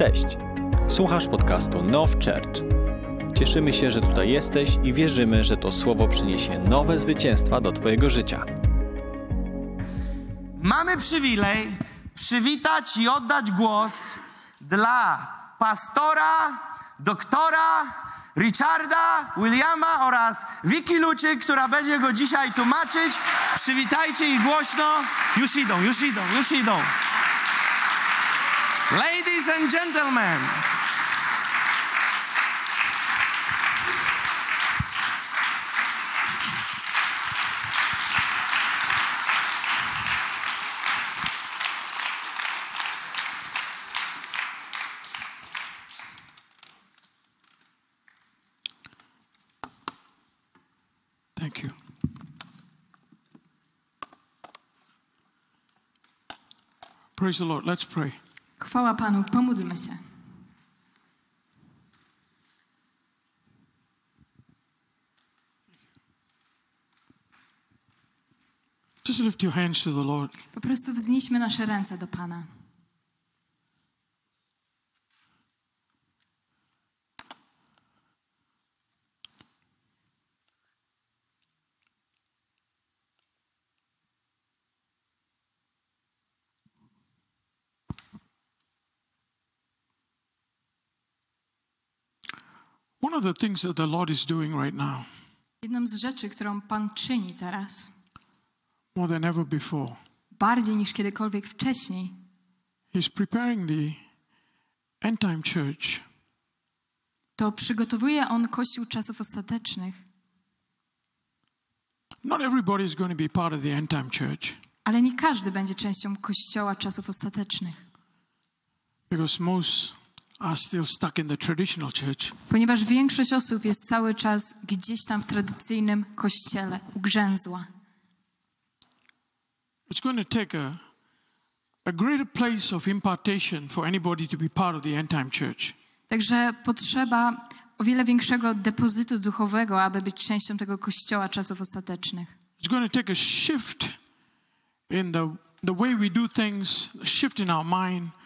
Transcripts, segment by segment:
Cześć! Słuchasz podcastu Now Church. Cieszymy się, że tutaj jesteś i wierzymy, że to słowo przyniesie nowe zwycięstwa do Twojego życia. Mamy przywilej przywitać i oddać głos dla pastora, doktora Richarda, Williama oraz Wiki Luczyk, która będzie go dzisiaj tłumaczyć. Przywitajcie ich głośno. Już idą, już idą, już idą. Ladies and gentlemen. Thank you. Praise the Lord. Let's pray. Chwała Panu, pomódlmy się. Just lift your hands to the Lord. Po prostu wznieśmy nasze ręce do Pana. Of the things that the Lord is doing right now, Jedną z rzeczy, którą Pan czyni teraz, more than ever before, bardziej niż kiedykolwiek wcześniej, He's preparing the end time church to przygotowuje On Kościół czasów ostatecznych. Not everybody is going to be part of the end time church Ale nie każdy będzie częścią Kościoła czasów ostatecznych, because most ponieważ większość osób jest cały czas gdzieś tam w tradycyjnym kościele, ugrzęzła. It's going to take a, a greater place of impartation for anybody to be part of the end time church. Także potrzeba o wiele większego depozytu duchowego, aby być częścią tego Kościoła czasów ostatecznych. It's going to take a shift in the, the way we do things, a shift in our mind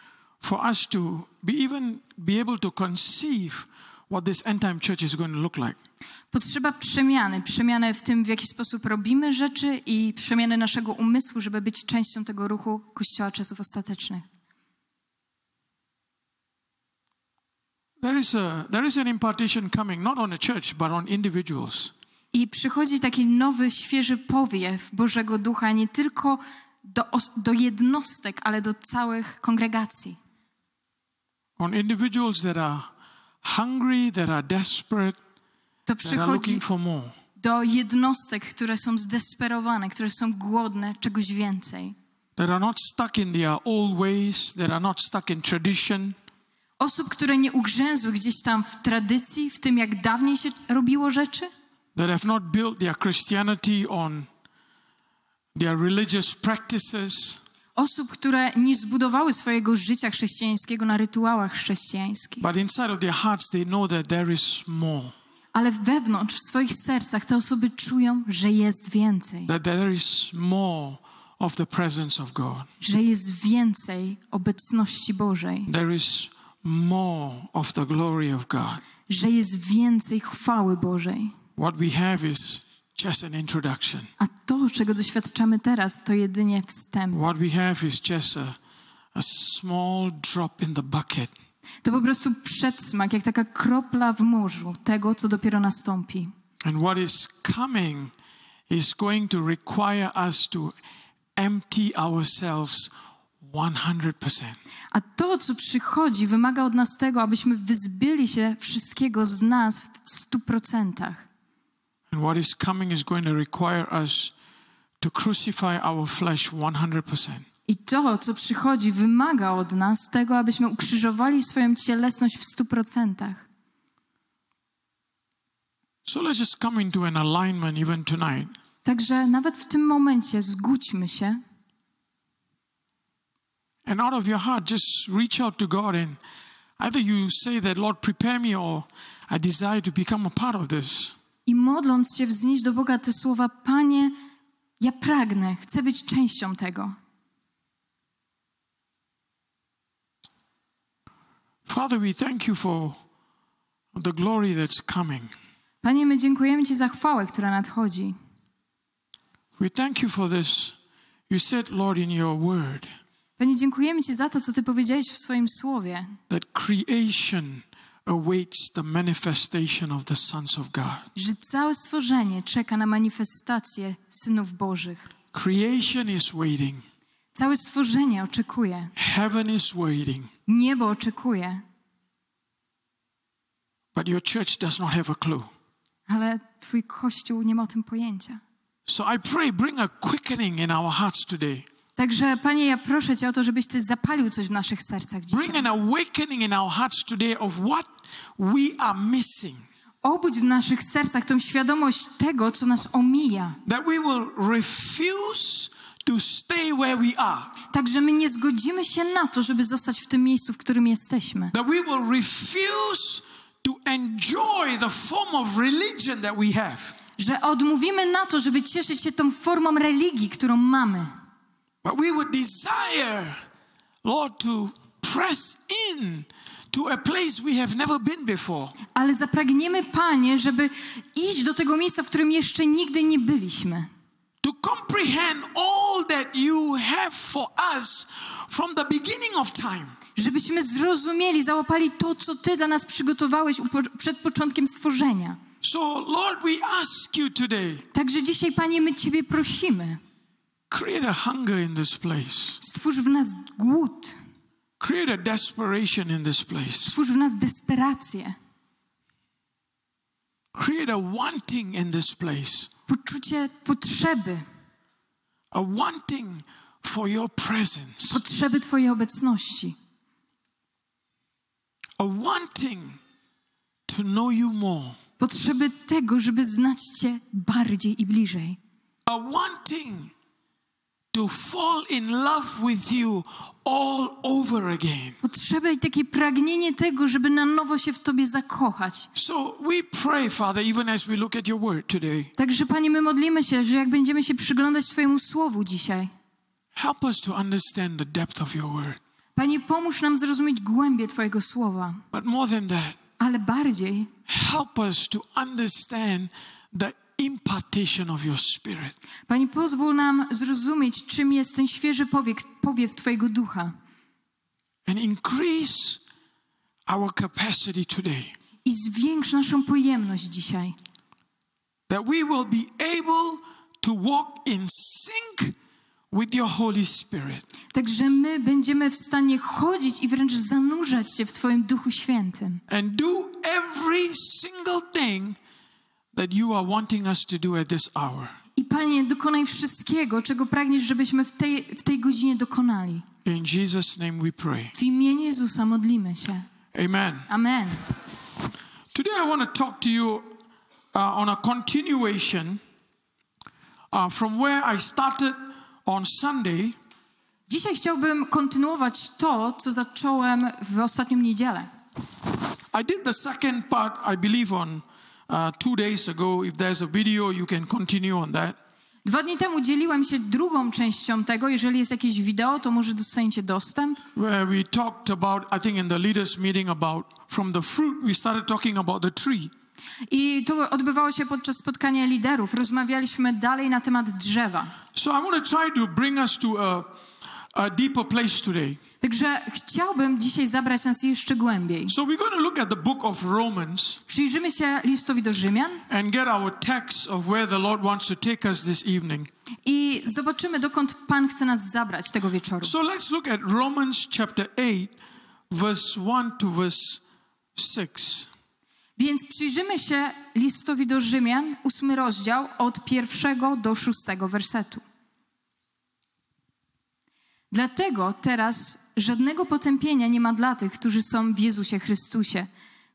for us to be even be able to conceive what this end time church is going to look like. Potrzeba przemiany, przemiany w tym, w jaki sposób robimy rzeczy i przemiany naszego umysłu, żeby być częścią tego ruchu Kościoła czasów ostatecznych. There is, a, there is an impartation coming, not on a church, but on individuals. I przychodzi taki nowy, świeży powiew Bożego Ducha nie tylko do, do jednostek, ale do całych kongregacji. On individuals that are hungry, that are desperate, To that are przychodzi looking for more. do jednostek, które są zdesperowane, które są głodne czegoś więcej. That are not stuck in their old ways, that are not stuck in tradition, Osób, które nie ugrzęzły gdzieś tam w tradycji, w tym, jak dawniej się robiło rzeczy. that have not built their Christianity on their religious practices, Osób, które nie zbudowały swojego życia chrześcijańskiego na rytuałach chrześcijańskich. but inside of their hearts they know that there is more, Ale wewnątrz, w swoich sercach, te osoby czują, że jest więcej. that there is more of the presence of God. Że jest więcej obecności Bożej. There is more of the glory of God. Że jest więcej chwały Bożej. What we have is just an introduction. A to, czego doświadczamy teraz, to jedynie wstęp. What we have is just a, a small drop in the bucket. To po prostu przedsmak, jak taka kropla w morzu tego, co dopiero nastąpi. And what is coming is going to require us to empty ourselves 100%. A to, co przychodzi, wymaga od nas tego, abyśmy wyzbyli się wszystkiego z nas w stu procentach. And what is coming is going to require us to crucify our flesh 100%. I to, co przychodzi, wymaga od nas tego, abyśmy ukrzyżowali swoją cielesność w stu procentach. So let's just come into an alignment even tonight. Także nawet w tym momencie zgódźmy się And out of your heart, just reach out to God and either you say that, Lord, prepare me, or I desire to become a part of this. I modląc się wznieść do Boga te słowa: Panie, ja pragnę, chcę być częścią tego. Father, we thank you for the glory that's coming. Panie, my dziękujemy Ci za chwałę, która nadchodzi. We thank you for this. You said, Lord, in your word Panie, dziękujemy Ci za to, co Ty powiedziałeś w swoim słowie, that creation awaits the manifestation of the sons of God. że całe stworzenie czeka na manifestację synów Bożych. Creation is waiting, Całe stworzenie oczekuje. heaven is waiting, Niebo oczekuje, but your church does not have a clue. ale Twój Kościół nie ma o tym pojęcia. So I pray, bring a quickening in our hearts today. Także, Panie, ja proszę Cię o to, żebyś Ty zapalił coś w naszych sercach Bring dzisiaj. an awakening in our hearts today of what we are missing. Obudź w naszych sercach tą świadomość tego, co nas omija. That we will refuse to stay where we are. Także my nie zgodzimy się na to, żeby zostać w tym miejscu, w którym jesteśmy. That we will refuse to enjoy the form of religion that we have. Że odmówimy na to, żeby cieszyć się tą formą religii, którą mamy. But we would desire, Lord, to press in to a place we have never been before. Ale zapragniemy, Panie, żeby iść do tego miejsca, w którym jeszcze nigdy nie byliśmy. To comprehend all that you have for us from the beginning of time. Żebyśmy zrozumieli, załapali to, co Ty dla nas przygotowałeś przed początkiem stworzenia. So, Lord, we ask you today, Także dzisiaj, Panie, my Ciebie prosimy. Create a hunger in this place, Stwórz w nas głód, create a desperation in this place, stwórz w nas desperację, create a wanting in this place, poczucie potrzeby, a wanting for your presence, potrzeby Twojej obecności, a wanting to know you more, potrzeby tego, żeby znać Cię bardziej i bliżej, a wanting to fall in love with you all over again. potrzebę i takie pragnienie tego, żeby na nowo się w Tobie zakochać. So we pray, Father, even as we look at your word today, Także, Panie, my modlimy się, że jak będziemy się przyglądać Twojemu słowu dzisiaj, help us to understand the depth of your word. Panie, pomóż nam zrozumieć głębię Twojego słowa, But more than that, ale bardziej help us to understand the impartation of your spirit. Panie, pozwól nam zrozumieć, czym jest ten świeży powiew, powiew Twojego ducha and increase our capacity today i zwiększ naszą pojemność dzisiaj, that we will be able to walk in sync with your Holy Spirit. tak że my będziemy w stanie chodzić i wręcz zanurzać się w Twoim Duchu Świętym and do every single thing that you are wanting us to do at this hour. I Panie, dokonaj wszystkiego, czego pragniesz, żebyśmy w tej, w tej godzinie dokonali. In Jesus' name we pray. W imieniu Jezusa modlimy się. Amen. Amen. Today I want to talk to you uh, on a continuation uh, from where I started on Sunday. Dzisiaj chciałbym kontynuować to, co zacząłem w ostatnią niedzielę. I did the second part, I believe, on uh, two days ago. If there's a video, you can continue on that. Dwa dni temu dzieliłem się drugą częścią tego. Jeżeli jest jakieś wideo, to może dostaniecie dostęp. Where we talked about, I think, in the leaders' meeting about from the fruit, we started talking about the tree. I to odbywało się podczas spotkania liderów. Rozmawialiśmy dalej na temat drzewa. So I want to try to bring us to a, a deeper place today. Także chciałbym dzisiaj zabrać nas jeszcze głębiej. So we're going to look at the book of Romans Przyjrzymy się listowi do Rzymian and get our text of where the Lord wants to take us this evening. i zobaczymy, dokąd Pan chce nas zabrać tego wieczoru. So let's look at Romans chapter 8, verse 1 to verse 6. Więc przyjrzymy się listowi do Rzymian, ósmy rozdział, od pierwszego do szóstego wersetu. Dlatego teraz żadnego potępienia nie ma dla tych, którzy są w Jezusie Chrystusie,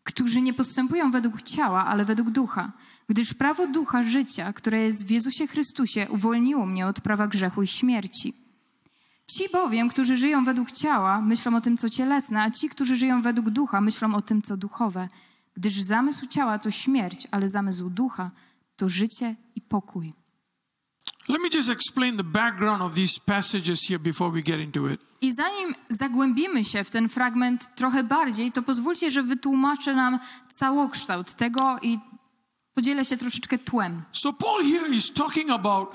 którzy nie postępują według ciała, ale według ducha. Gdyż prawo ducha życia, które jest w Jezusie Chrystusie, uwolniło mnie od prawa grzechu i śmierci. Ci bowiem, którzy żyją według ciała, myślą o tym, co cielesne, a ci, którzy żyją według ducha, myślą o tym, co duchowe. Gdyż zamysł ciała to śmierć, ale zamysł ducha to życie i pokój. Let me just explain the background of these passages here before we get into it. I zanim zagłębimy się w ten fragment trochę bardziej, to pozwólcie, że wytłumaczę nam całokształt tego i podzielę się troszeczkę tłem. So, Paul here is talking about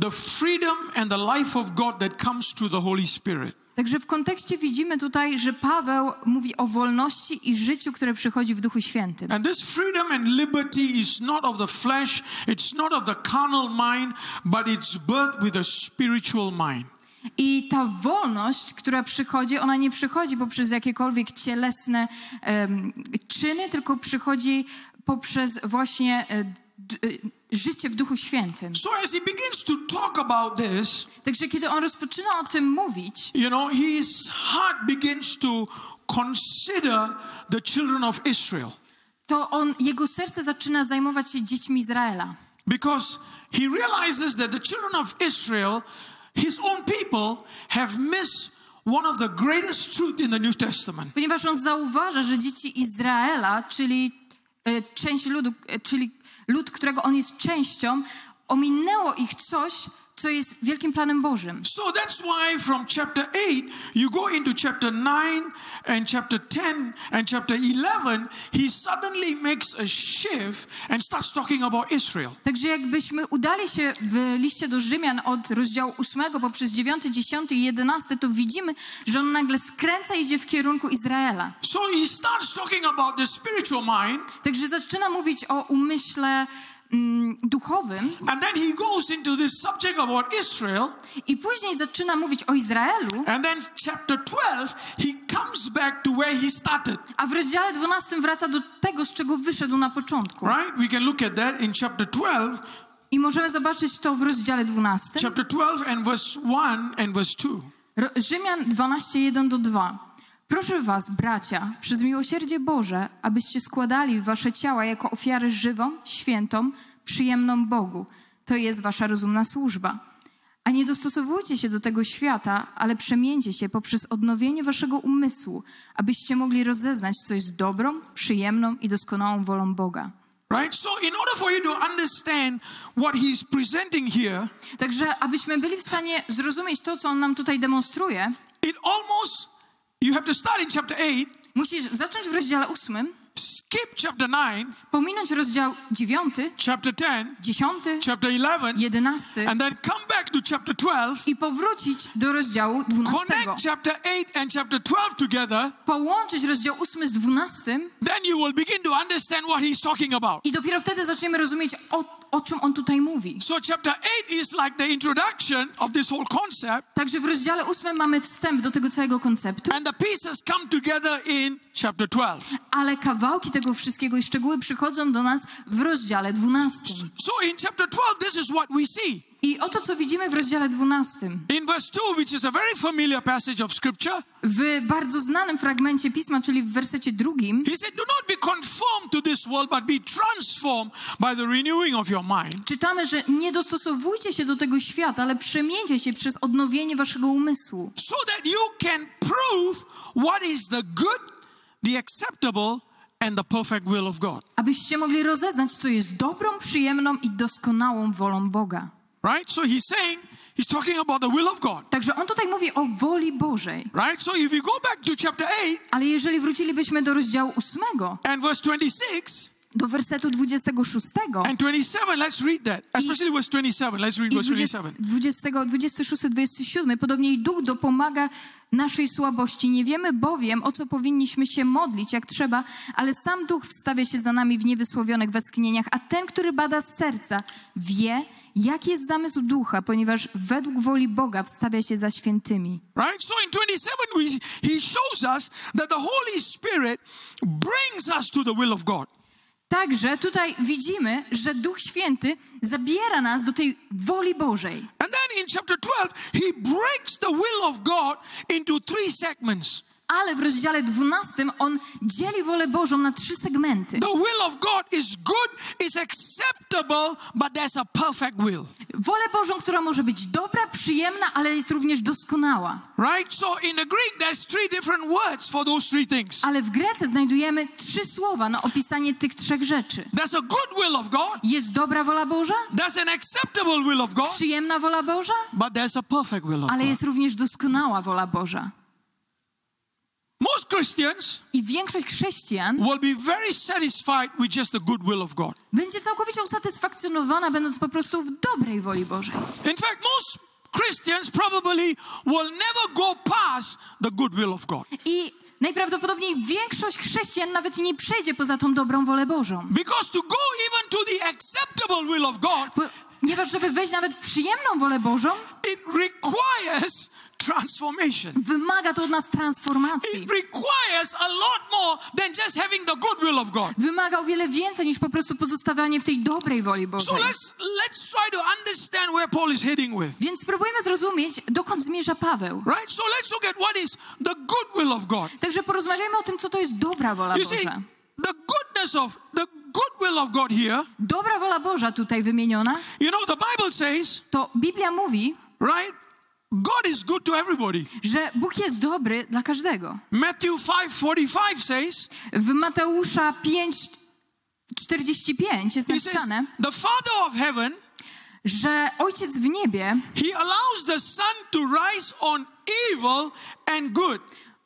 the freedom and the life of God that comes through the Holy Spirit. Także w kontekście widzimy tutaj, że Paweł mówi o wolności i życiu, które przychodzi w Duchu Świętym. And this freedom and liberty is not of the flesh, it's not of the carnal mind, but it's birthed with a spiritual mind. I ta wolność, która przychodzi, ona nie przychodzi poprzez jakiekolwiek cielesne em, czyny, tylko przychodzi poprzez właśnie e, życie w Duchu Świętym. So, as he begins to talk about this, Także kiedy on rozpoczyna o tym mówić, you know, his heart begins to consider the children of Israel. to on, jego serce zaczyna zajmować się dziećmi Izraela. Because he realizes that the children of Israel, his own people, have missed one of the greatest truth in the New Testament. Ponieważ on zauważa, że dzieci Izraela, czyli e, część ludu, e, czyli lud, którego on jest częścią, ominęło ich coś, co jest wielkim planem Bożym. So that's why from chapter 8, you go into chapter 9 and chapter 10 and chapter 11, he suddenly makes a shift and starts talking about Israel. Także jakbyśmy udali się w liście do Rzymian od rozdziału 8 poprzez 9, 10 i 11, to widzimy, że on nagle skręca i idzie w kierunku Izraela. So he starts talking about the spiritual mind, Także zaczyna mówić o umyśle duchowym and then he goes into this subject about Israel. i później zaczyna mówić o Izraelu, And then chapter 12, he comes back to where he started. a w rozdziale 12 wraca do tego, z czego wyszedł na początku. Right? We can look at that in chapter 12, I możemy zobaczyć to w rozdziale 12. chapter 12 and verse 1 and verse 2. Ro- Rzymian 12, 1 do 2. Proszę was, bracia, przez miłosierdzie Boże, abyście składali wasze ciała jako ofiarę żywą, świętą, przyjemną Bogu. To jest wasza rozumna służba. A nie dostosowujcie się do tego świata, ale przemieńcie się poprzez odnowienie waszego umysłu, abyście mogli rozeznać, co jest dobrą, przyjemną i doskonałą wolą Boga. Right? So, in order for you to understand what he's presenting here, Także, abyśmy byli w stanie zrozumieć to, co on nam tutaj demonstruje, it almost, you have to start in chapter 8, musisz zacząć w rozdziale 8, skip chapter 9, pominąć rozdział 9, chapter 10, 10, chapter 11, 11 and then come back to chapter 12, i powrócić do rozdziału 12. connect chapter 8 and chapter 12 together, Połączyć rozdział 8 z 12 then you will begin to understand what he's talking about. i dopiero wtedy zaczniemy rozumieć, o, o czym on tutaj mówi. So, chapter 8 is like the introduction of this whole concept, Także w rozdziale 8 mamy wstęp do tego całego konceptu, and the pieces come together in chapter 12. ale kawałki tego wszystkiego i szczegóły przychodzą do nas w rozdziale 12. So, in chapter 12, this is what we see. I oto co widzimy w rozdziale 12. In verse 2, which is a very familiar passage of scripture, W bardzo znanym fragmencie pisma, czyli w wersecie drugim, he said, Do not be conformed to this world, but be transformed by the renewing of your mind. czytamy, że nie dostosowujcie się do tego świata, ale przemieńcie się przez odnowienie waszego umysłu. so that you can prove what is the good, the acceptable, and the perfect will of God. abyście mogli rozeznać, co jest dobrą, przyjemną i doskonałą wolą Boga. Right? So he's saying, he's talking about the will of God. Także on tutaj mówi o woli Bożej. Right? So if you go back to chapter 8 Ale jeżeli wrócilibyśmy do rozdziału 8, and verse 26 do wersetu 26 and 27, let's read that. Especially verse 27. Let's read verse 20, 27. 20, 26, 27, podobnie i Duch dopomaga naszej słabości. Nie wiemy bowiem, o co powinniśmy się modlić, jak trzeba, ale sam Duch wstawia się za nami w niewysłowionych westchnieniach, a ten, który bada serca, wie, jaki jest zamysł Ducha, ponieważ według woli Boga wstawia się za świętymi. Right? So in 27, we, he shows us that the Holy Spirit brings us to the will of God. Także tutaj widzimy, że Duch Święty zabiera nas do tej woli Bożej. And then in chapter 12, he breaks the will of God into three segments. Ale w rozdziale 12 on dzieli wolę Bożą na trzy segmenty. The will of God is good, is acceptable, but there's a perfect will. Wolę Bożą, która może być dobra, przyjemna, ale jest również doskonała. Right? So in the Greek, there's three different words for those three things. Ale w Grece znajdujemy trzy słowa na opisanie tych trzech rzeczy. There's a good will of God, Jest dobra wola Boża, there's an acceptable will of God, przyjemna wola Boża, but there's a perfect will of ale God. jest również doskonała wola Boża. Most Christians I większość chrześcijan will be very satisfied with just the good will of God. będzie całkowicie usatysfakcjonowana, będąc po prostu w dobrej woli Bożej. In fact, most Christians probably will never go past the good will of God. I najprawdopodobniej większość chrześcijan nawet nie przejdzie poza tą dobrą wolę Bożą. Because to go even to the acceptable will of God, Ponieważ, żeby wejść nawet w przyjemną wolę Bożą, it requires transformation. wymaga to od nas transformacji. It requires a lot more than just having the good will of God. Wymaga o wiele więcej niż po prostu pozostawanie w tej dobrej woli So Bożej. let's let's try to understand where Paul is heading with. Więc spróbujmy zrozumieć, dokąd zmierza Paweł. Right? So let's look at what is the good will of God. Także porozmawiajmy o tym, co to jest dobra wola You see, Boża. the goodness of the good of God here, Dobra wola Boża tutaj wymieniona, you know, the Bible says, to Biblia mówi, right? God is good to everybody. że Bóg jest dobry dla każdego. Matthew 5:45 says, W Mateusza 5:45 jest napisane, the Father of heaven, że Ojciec w niebie, he allows the sun to rise on evil and good.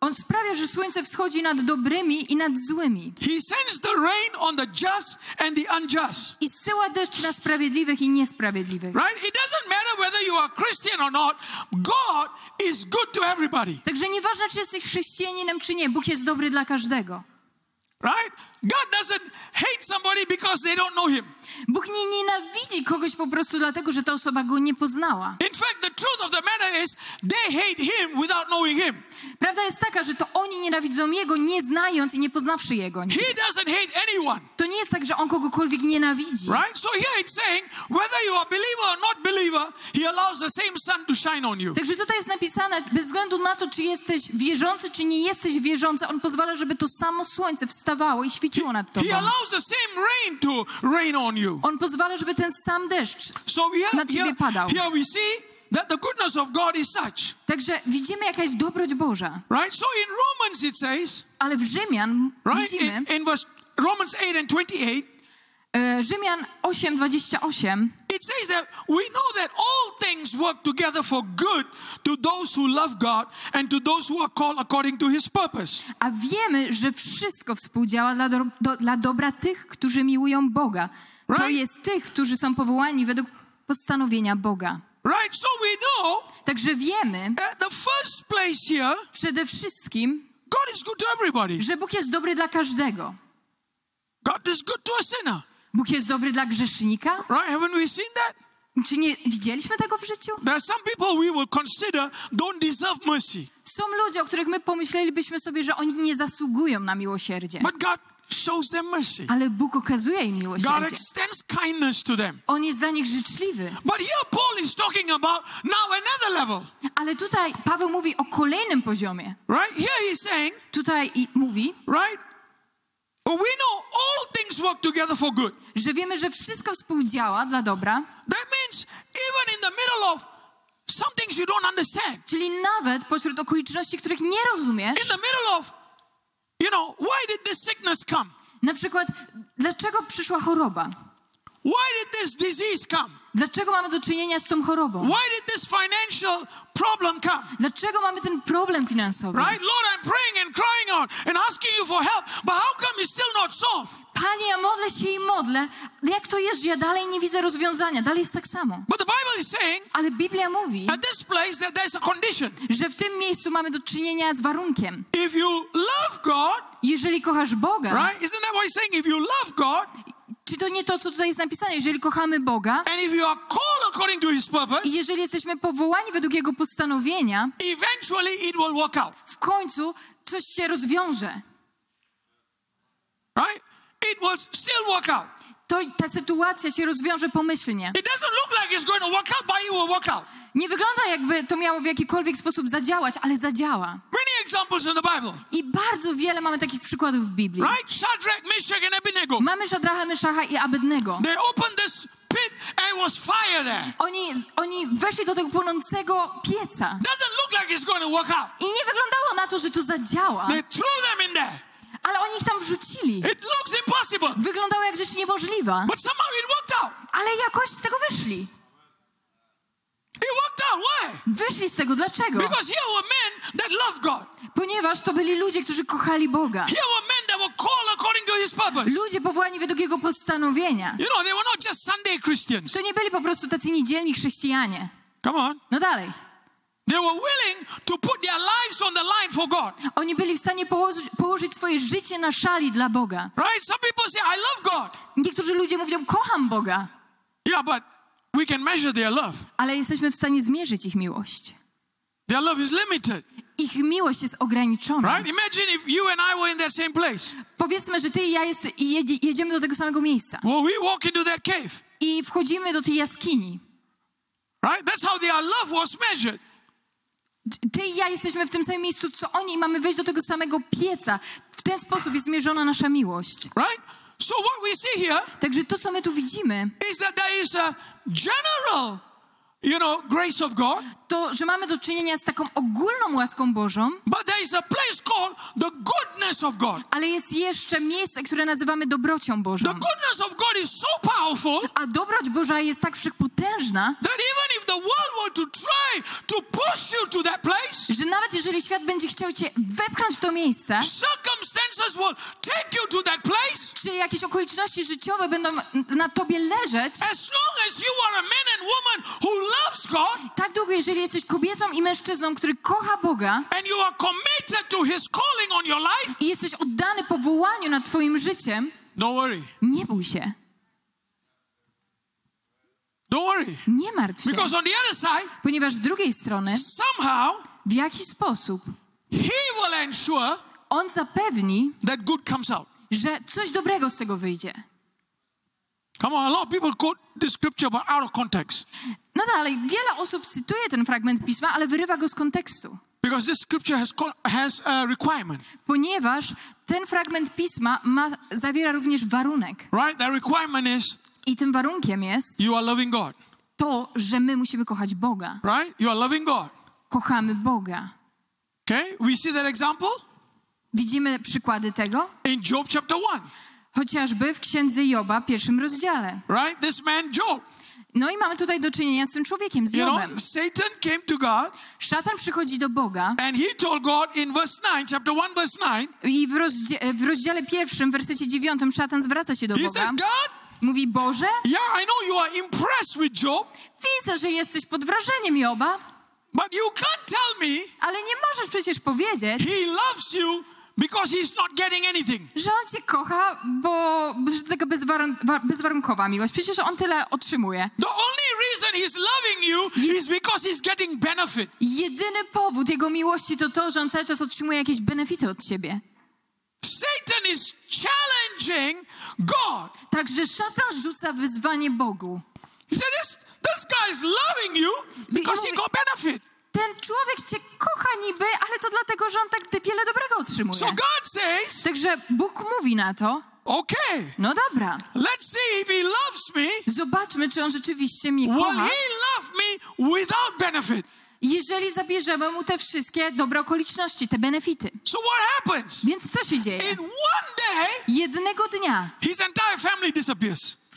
On sprawia, że słońce wschodzi nad dobrymi i nad złymi. He sends the rain on the just and the unjust. I zsyła deszcz na sprawiedliwych i niesprawiedliwych. Right? It doesn't matter whether you are Christian or not. God is good to everybody. Także nieważne, czy jesteś chrześcijaninem, czy nie, Bóg jest dobry dla każdego. Right? God doesn't hate somebody because they don't know him. Bóg nie nienawidzi kogoś po prostu dlatego, że ta osoba go nie poznała. In fact, the truth of the matter is they hate him without knowing him. Prawda jest taka, że to oni nienawidzą Jego, nie znając i nie poznawszy Jego. He doesn't hate anyone. To nie jest tak, że On kogokolwiek nienawidzi. Right? So here it's saying whether you are believer or not believer, he allows the same sun to shine on you. Także tutaj jest napisane, bez względu na to, czy jesteś wierzący, czy nie jesteś wierzący, On pozwala, żeby to samo słońce wstawało i świeciło nad tobą. He allows the same rain to rain on you. On pozwala, żeby ten sam deszcz. So here, Na ciebie here, padał. here we see that the goodness of God is such. Także widzimy, jaka jest dobroć Boża. Right? So in Romans it says, Ale w Rzymian right? widzimy, In, in verse Romans 8 and 28, e, Rzymian 8, 28, it says that we know that all things work together for good to those who love God and to those who are called according to his purpose. a wiemy, że wszystko współdziała dla, do, do, dla dobra tych, którzy miłują Boga. To Right. jest tych, którzy są powołani według postanowienia Boga. Right? So we know Także wiemy at the first place here, przede wszystkim, God is good to everybody. że Bóg jest dobry dla każdego. God is good to a sinner. Bóg jest dobry dla grzesznika? Right? Haven't we seen that? Czy nie widzieliśmy tego w życiu? There are some people we will consider don't deserve mercy, Są ludzie, o których my pomyślelibyśmy sobie, że oni nie zasługują na miłosierdzie. but God shows them mercy. Ale Bóg okazuje im God miłosierdzie. extends kindness to them. On jest dla nich życzliwy. But here Paul is talking about now another level, Ale tutaj Paweł mówi o kolejnym poziomie. right? Here he's saying, Tutaj mówi, right? We know all things work together for good. że wiemy, że wszystko współdziała dla dobra, That means even in the middle of some things you don't understand, czyli nawet pośród okoliczności, których nie rozumiesz, in the middle of, you know, why did this sickness come? na przykład dlaczego przyszła choroba? Why did this disease come? Dlaczego mamy do czynienia z tą chorobą? Why did this financial problem come? Dlaczego mamy ten problem finansowy? Right? Lord, I'm praying and crying out and asking you for help, but how come it's still not solved? Panie, ja modlę się i modlę. Jak to jest, że ja dalej nie widzę rozwiązania? Dalej jest tak samo. But the Bible is saying Ale Biblia mówi, at this place that there's a condition. że w tym miejscu mamy do czynienia z warunkiem. If you love God, Jeżeli kochasz Boga, right? Isn't that what he's saying? If you love God czy to nie to, co tutaj jest napisane? Jeżeli kochamy Boga and if you are called according to his purpose, i jeżeli jesteśmy powołani według Jego postanowienia, eventually it will work out. w końcu coś się rozwiąże. Right? It will still work out. To ta sytuacja się rozwiąże pomyślnie. It doesn't look like it's going to work out, but it will work out. Nie wygląda jakby to miało w jakikolwiek sposób zadziałać, ale zadziała. Many examples in the Bible, I bardzo wiele mamy takich przykładów w Biblii. right? Shadrach, Meshach, and Abednego. Mamy i Abednego. They opened this pit and was fire there. Oni, oni weszli do tego płonącego pieca. Doesn't look like it's going to work out. I nie wyglądało na to, że to zadziała, They threw them in there. Ale oni ich tam wrzucili. It looks impossible, Wyglądało jak rzecz niemożliwa, but somehow it worked out. ale jakoś z tego wyszli. It worked out. Why? Wyszli z tego. Dlaczego? Because here were men that loved God. Ponieważ to byli ludzie, którzy kochali Boga. Here were men that were called according to His purpose. Ludzie powołani według Jego postanowienia. You know, they were not just Sunday Christians. To nie byli po prostu tacy niedzielni chrześcijanie. Come on. No dalej. Oni byli w stanie położyć, położyć swoje życie na szali dla Boga. Right? Some people say, I love God. Niektórzy ludzie mówią, kocham Boga, Yeah, but we can measure their love. ale jesteśmy w stanie zmierzyć ich miłość. Their love is limited. Ich miłość jest ograniczona. Right? Imagine if you and I were in that same place. Powiedzmy, że ty i ja jest, jedziemy do tego samego miejsca Well, we walk into that cave. i wchodzimy do tej jaskini. Right? That's how their love was measured. Ty i ja jesteśmy w tym samym miejscu, co oni i mamy wejść do tego samego pieca. W ten sposób jest mierzona nasza miłość. Right? So what we see here Także to, co my tu widzimy, is that there is a general, you know, grace of God, to, że mamy do czynienia z taką ogólną łaską Bożą, but there is a place called the goodness of God. ale jest jeszcze miejsce, które nazywamy dobrocią Bożą. The goodness of God is so powerful A dobroć Boża jest tak wszechpotężna, that even if the world were to try to push you to that place, że nawet jeżeli świat będzie chciał cię wepchnąć w to miejsce, circumstances will take you to that place. czy jakieś okoliczności życiowe będą na tobie leżeć, As long as you are a man and woman who loves God tak długo, jeżeli jesteś kobietą i mężczyzną, który kocha Boga and you are committed to His calling on your life, i jesteś oddany powołaniu nad twoim życiem, don't worry. nie bój się, Don't worry. nie martw się, Because on the other side, ponieważ z drugiej strony, somehow, w jakiś sposób He will ensure On zapewni, that good comes out. że coś dobrego z tego wyjdzie. Come on, a lot of people quote this scripture but out of context. No dalej, wiele osób cytuje ten fragment pisma, ale wyrywa go z kontekstu. Because this scripture has, has a requirement, Ponieważ ten fragment pisma ma, zawiera również warunek. right? That requirement is I tym warunkiem jest you are loving God, to, że my musimy kochać Boga. right? You are loving God. Kochamy Boga. Okay? We see that example Widzimy przykłady tego in Job chapter 1, chociażby w księdze Joba, pierwszym rozdziale. right? This man, Job, No i mamy tutaj do czynienia z tym człowiekiem, z you Jobem. know, Satan came to God Szatan przychodzi do Boga and he told God in verse 9, chapter 1, verse 9, i w, rozdziale pierwszym, wersecie dziewiątym, szatan zwraca się do he Boga. said, God, Mówi, Boże, yeah, I know you are impressed with Job, widzę, że jesteś pod wrażeniem Joba, but you can't tell me ale nie możesz przecież powiedzieć, he loves you because he's not getting anything. że on cię kocha, bo że to taka bezwarun- wa- bezwarunkowa miłość. Przecież on tyle otrzymuje. The only reason he's loving you is because he's getting benefit. Jedyny powód jego miłości to to, że on cały czas otrzymuje jakieś benefity od ciebie. Satan is challenging God. Także szatan rzuca wyzwanie Bogu. He said, this, this guy is loving you because he got benefit. Ten człowiek cię kocha niby, ale to dlatego, że on tak wiele dobrego otrzymuje. So God says, Także Bóg mówi na to, okay, no dobra, let's see if he loves me. zobaczmy, czy on rzeczywiście mnie Will kocha. he love me without benefit? Jeżeli zabierzemy mu te wszystkie dobre okoliczności, te benefity. So what happens? Więc co się dzieje? Day, Jednego dnia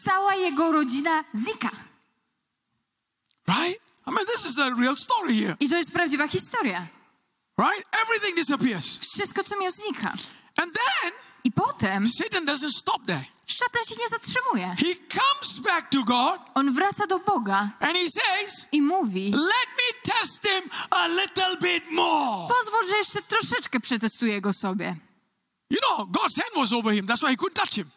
cała jego rodzina znika. Right? I mean, this is a real story here. I to jest prawdziwa historia. Right? Everything disappears. Wszystko, co miał, znika. And then I potem Satan doesn't stop there. szatan się nie zatrzymuje. He comes back to God On wraca do Boga and he says, i mówi: Let me test him a little bit more. Pozwól, że jeszcze troszeczkę przetestuję go sobie. You know, God's hand was over him. That's why he couldn't touch him.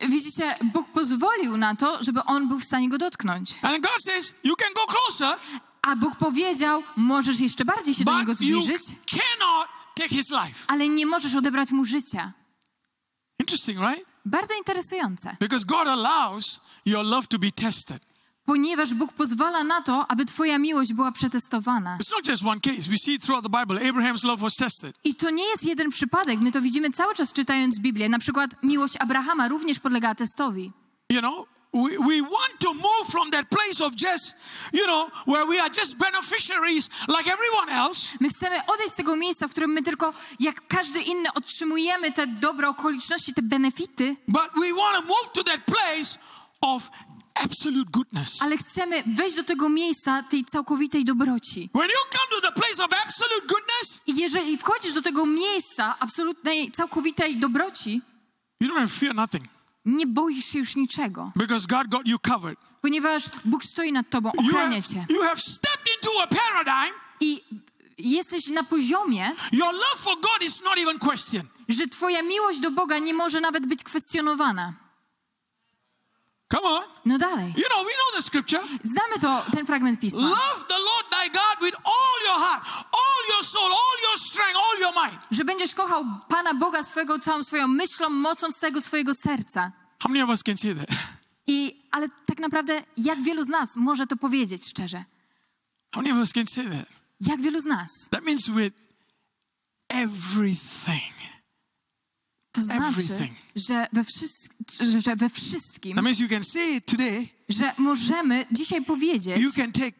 Widzicie, Bóg pozwolił na to, żeby on był w stanie go dotknąć. And God says, You can go closer, A Bóg powiedział: Możesz jeszcze bardziej się do niego zbliżyć, cannot take his life. ale nie możesz odebrać mu życia. In Interesting, right? Bardzo interesujące, Because God allows your love to be tested. Ponieważ Bóg pozwala na to, aby Twoja miłość była przetestowana. It's not just one case. We see it throughout the Bible. Abraham's love was tested. I to nie jest jeden przypadek, my to widzimy cały czas czytając Biblię. Na przykład miłość Abrahama również podlegała testowi. You know, we, we want to move from that place of just, you know, where we are just beneficiaries like everyone else. My chcemy odejść z tego miejsca, w którym my tylko, jak każdy inny, otrzymujemy te dobre okoliczności, te benefity, But we want to move to that place of. Ale chcemy wejść do tego miejsca tej całkowitej dobroci. When you come to the place of absolute goodness, I jeżeli wchodzisz do tego miejsca absolutnej, całkowitej dobroci, you don't have to fear nothing nie boisz się już niczego, because God got you covered. ponieważ Bóg stoi nad tobą, ochrania cię. you have stepped into a paradigm. I jesteś na poziomie, Your love for God is not even questioned. że twoja miłość do Boga nie może nawet być kwestionowana. Come on. No dalej. You know, we know the scripture. Znamy to, ten fragment pisma. Love the Lord thy God with all your heart, all your soul, all your strength, all your mind. Że będziesz kochał Pana Boga swego całą swoją myślą, mocą z całego swojego serca. How many of us can say that? I, ale tak naprawdę, jak wielu z nas może to powiedzieć szczerze? How many of us can say that? Jak wielu z nas? That means with everything. To znaczy, że we, że we wszystkim, That means you can say it today. że możemy dzisiaj powiedzieć, You can take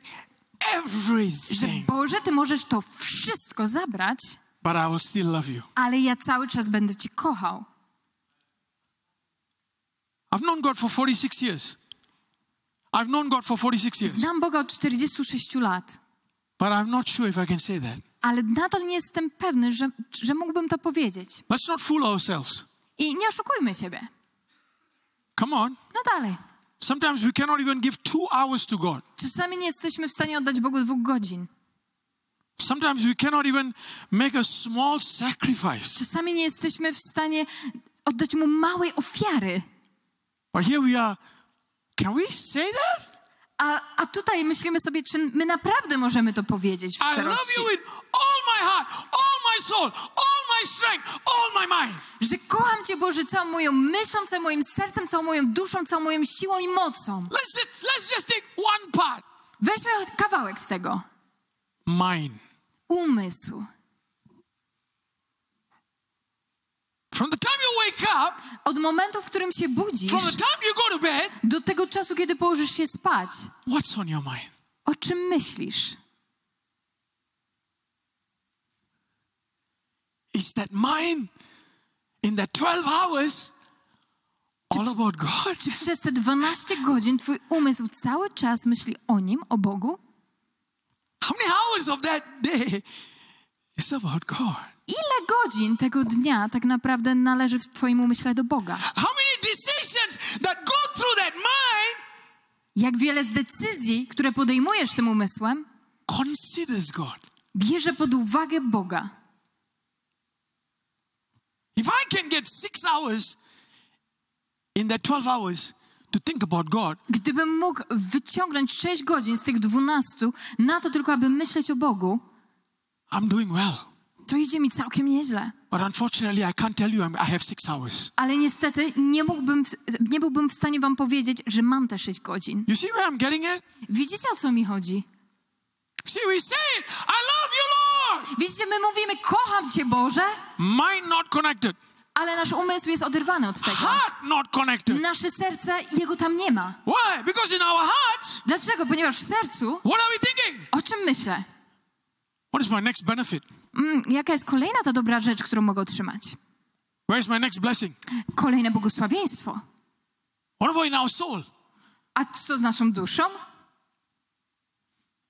że everything, Boże, Ty możesz to wszystko zabrać, but I will still love you. ale ja cały czas będę Cię kochał. I've known God for 46 years. I've known God for 46 years, Znam Boga od 46 lat, but I'm not sure if I can say that. Ale nadal nie jestem pewny, że, że mógłbym to powiedzieć. Let's not fool ourselves. I nie oszukujmy siebie. Come on. No dalej. Sometimes we cannot even give two hours to God. Czasami nie jesteśmy w stanie oddać Bogu dwóch godzin. Sometimes we cannot even make a small sacrifice. Czasami nie jesteśmy w stanie oddać Mu małej ofiary. But here we are. Can we say that? A, a tutaj myślimy sobie, czy my naprawdę możemy to powiedzieć w szczerości. Że kocham Cię, Boże, całą moją myślą, całym moim sercem, całą moją duszą, całą moją siłą i mocą. Let's just let's just take one part. Weźmy kawałek z tego. Mine. Umysł. From the time you wake up, Od momentu, w którym się budzisz, bed, do tego czasu, kiedy położysz się spać, what's on your mind? o czym myślisz? Is that mine in that 12 hours all about God? Czy przez te 12 godzin twój umysł cały czas myśli o nim, o Bogu? How many hours of that day is about God? Ile godzin tego dnia tak naprawdę należy w twoim umyśle do Boga? How many decisions that go through that mind Jak wiele z decyzji, które podejmujesz tym umysłem, considers God? bierze pod uwagę Boga. If I can get six hours in that 12 hours to think about God, Gdybym mógł wyciągnąć 6 godzin z tych 12 na to tylko, aby myśleć o Bogu, I'm doing well. to idzie mi całkiem nieźle. But unfortunately, I can't tell you I have six hours. Ale niestety nie, mógłbym, nie byłbym w stanie wam powiedzieć, że mam te 6 godzin. You see where I'm getting at? Widzicie, o co mi chodzi? See, we say I love you, Lord. Widzicie, my mówimy, kocham Cię, Boże, Mind not connected, ale nasz umysł jest oderwany od tego. heart not connected. Nasze serce, jego tam nie ma. Why? Because in our hearts, Dlaczego? Ponieważ w sercu, what are we thinking? o czym myślę? What is my next benefit? Mm, jaka jest kolejna ta dobra rzecz, którą mogę otrzymać? Where is my next blessing? Kolejne błogosławieństwo. What about in our soul? A co z naszą duszą?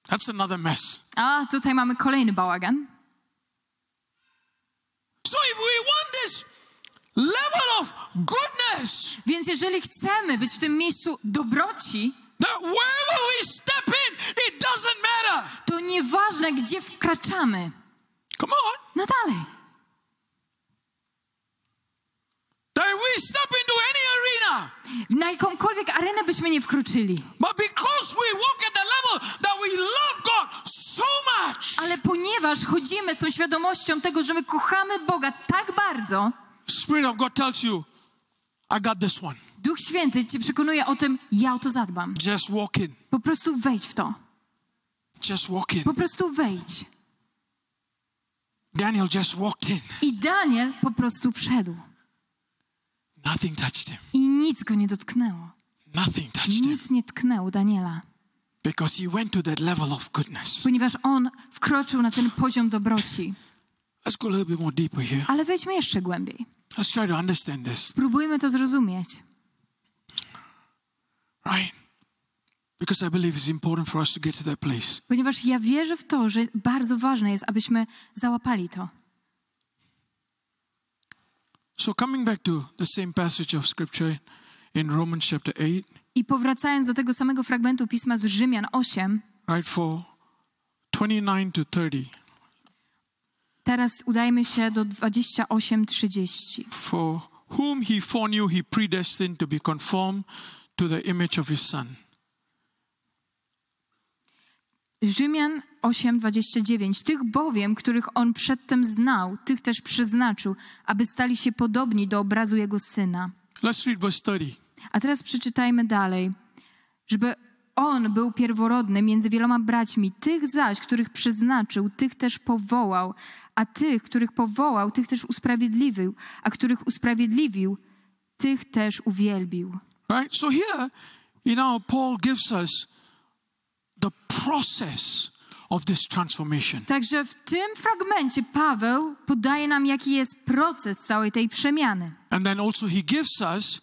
That's another mess. A tutaj mamy kolejny bałagan. So if we want this level of goodness, Więc jeżeli chcemy być w tym miejscu dobroci, that wherever we step in, it doesn't matter. to nieważne, gdzie wkraczamy. Come on. No dalej. That we step into any arena, Na jakąkolwiek arenę byśmy nie wkroczyli. but because we walk at the level that we love God so much, Ale ponieważ chodzimy z tą świadomością tego, że my kochamy Boga tak bardzo, Spirit of God tells you, I got this one. Duch Święty cię przekonuje o tym, ja o to zadbam. Just walk in. Po prostu wejdź w to. Just walk in. Po prostu wejdź. Daniel just walked in. I Daniel po prostu wszedł. Nothing touched him. I nic go nie dotknęło. Nothing touched him. Nic nie tknęło Daniela. Because he went to that level of goodness. Ponieważ on wkroczył na ten poziom dobroci. Let's go a little bit more deeper here. Ale wejdźmy jeszcze głębiej. Let's try to understand this. Spróbujmy to zrozumieć. Right? Because I believe it's important for us to get to that place. Ponieważ ja wierzę w to, że bardzo ważne jest, abyśmy załapali to. So, coming back to the same passage of scripture in Romans chapter 8, I powracając do tego samego fragmentu pisma z Rzymian 8, right, for 29 to 30. teraz udajmy się do 28:30. For whom he foreknew, he predestined to be conformed to the image of his son. Rzymian 8:29. Tych bowiem, których on przedtem znał, tych też przeznaczył, aby stali się podobni do obrazu jego syna. Let's read verse 30. A teraz przeczytajmy dalej. Żeby on był pierworodny między wieloma braćmi, tych zaś, których przeznaczył, tych też powołał, a tych, których powołał, tych też usprawiedliwił, a których usprawiedliwił, tych też uwielbił. Right? So here, you know, Paul gives us the process of this transformation. Także w tym fragmencie Paweł podaje nam, jaki jest proces całej tej przemiany. And then also he gives us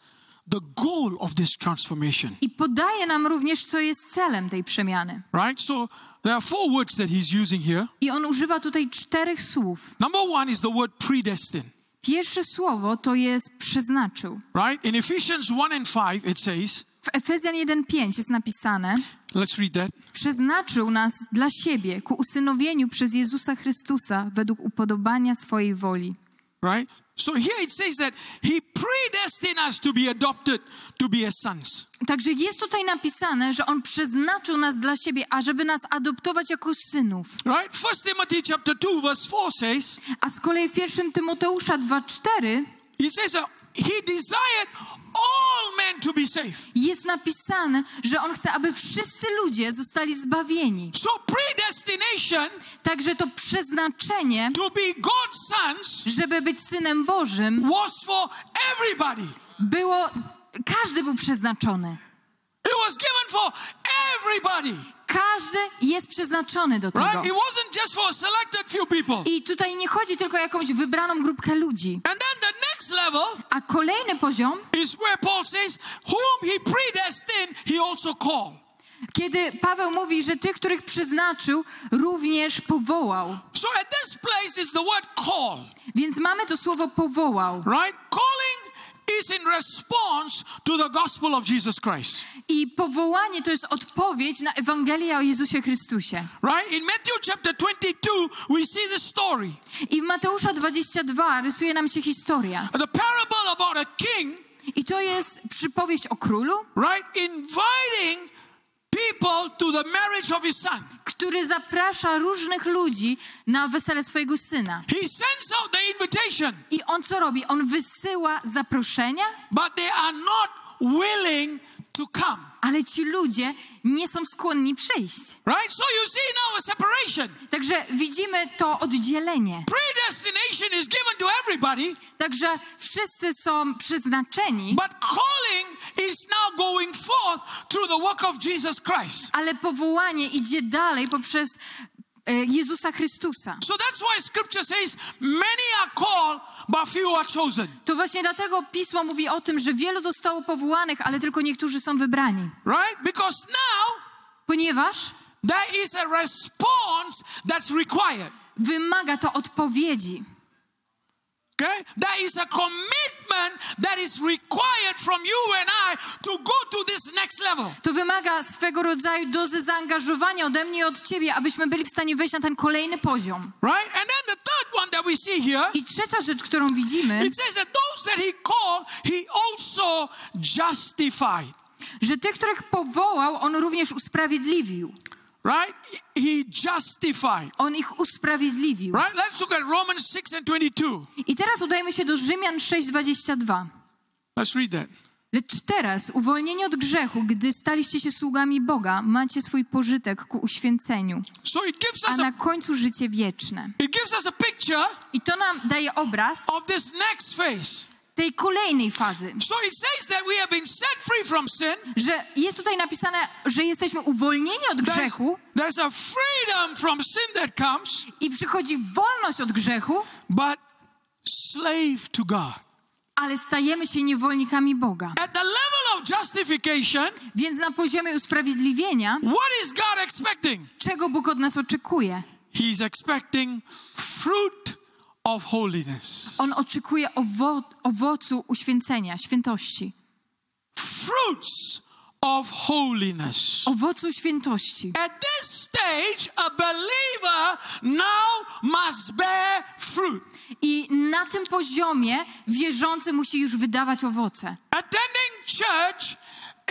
the goal of this transformation. I podaje nam również, co jest celem tej przemiany. Right? So there are four words that he's using here. I on używa tutaj czterech słów. Number one is the word predestined. Pierwsze słowo to jest przeznaczył. Right? In Ephesians 1 and 5, it says, W Efezjan 1:5 jest napisane: let's read that. Przeznaczył nas dla siebie ku usynowieniu przez Jezusa Chrystusa według upodobania swojej woli. Right? So here it says that he predestined us to be adopted to be as sons. Także jest tutaj napisane, że on przeznaczył nas dla siebie, ażeby nas adoptować jako synów. Right? First Timothy chapter 2, verse 4 says, A z kolei w 1 Tymoteusza 2:4 he says that he desired all jest napisane, że on chce, aby wszyscy ludzie zostali zbawieni. So predestination Także to przeznaczenie, to be God's sons żeby być synem Bożym, was for everybody. było każdy był przeznaczony. It was given for everybody. Każdy jest przeznaczony do tego. Right? It wasn't just for a selected few people. I tutaj nie chodzi tylko o jakąś wybraną grupkę ludzi. Next level A kolejny poziom, is where Paul says, whom he predestined, he also called. kiedy Paweł mówi, że tych, których przeznaczył, również powołał. So at this place is the word call, Więc mamy to słowo powołał. right? Calling is in response to the gospel of Jesus Christ, I powołanie to jest odpowiedź na Ewangelię o Jezusie Chrystusie. right? In Matthew chapter 22, we see the story, I w Mateusza 22 rysuje nam się historia. the parable about a king, I to jest przypowieść o królu, right? Inviting people to the marriage of his son. Który zaprasza różnych ludzi na wesele swojego syna. He sends out the invitation, I on co robi? On wysyła zaproszenia, but they are not willing to come. ale ci ludzie nie są skłonni przyjść. Right? So you see now a separation. Także widzimy to oddzielenie. Predestination is given to everybody, Także wszyscy są przeznaczeni, but calling is now going forth through the work of Jesus Christ. ale powołanie idzie dalej poprzez Jezusa Chrystusa. So that's why scripture says many are called, but few are chosen. To właśnie dlatego Pismo mówi o tym, że wielu zostało powołanych, ale tylko niektórzy są wybrani. Right? Because now Ponieważ there is a response that's required. wymaga to odpowiedzi. Okay? There is a commitment that is required from you and I to go to this next level. To wymaga swego rodzaju dozy zaangażowania ode mnie i od ciebie, abyśmy byli w stanie wejść na ten kolejny poziom. Right? And then the third one that we see here, I trzecia rzecz, którą widzimy, it says that those that he called, he also justified. że tych, których powołał, on również usprawiedliwił. Right? He justified. On ich usprawiedliwił. Right? Let's look at Romans 6 and 22. I teraz udajmy się do Rzymian 6:22. Let's read that. Lecz teraz, uwolnieni od grzechu, gdy staliście się sługami Boga, macie swój pożytek ku uświęceniu, So it gives a us a na końcu życie wieczne. it gives us a picture I to nam daje obraz tej kolejnej fazy, So it says that we have been set free from sin. że jest tutaj napisane, że jesteśmy uwolnieni od There's, grzechu there's a freedom from sin that comes, i przychodzi wolność od grzechu, but slave to God. ale stajemy się niewolnikami Boga. At the level of justification, Więc na poziomie usprawiedliwienia, what is God expecting? czego Bóg od nas oczekuje? He's expecting fruit of holiness. On oczekuje owo- owocu uświęcenia, świętości. Fruits of holiness. Owocu świętości. At this stage, a believer now must bear fruit. I na tym poziomie wierzący musi już wydawać owoce. Attending church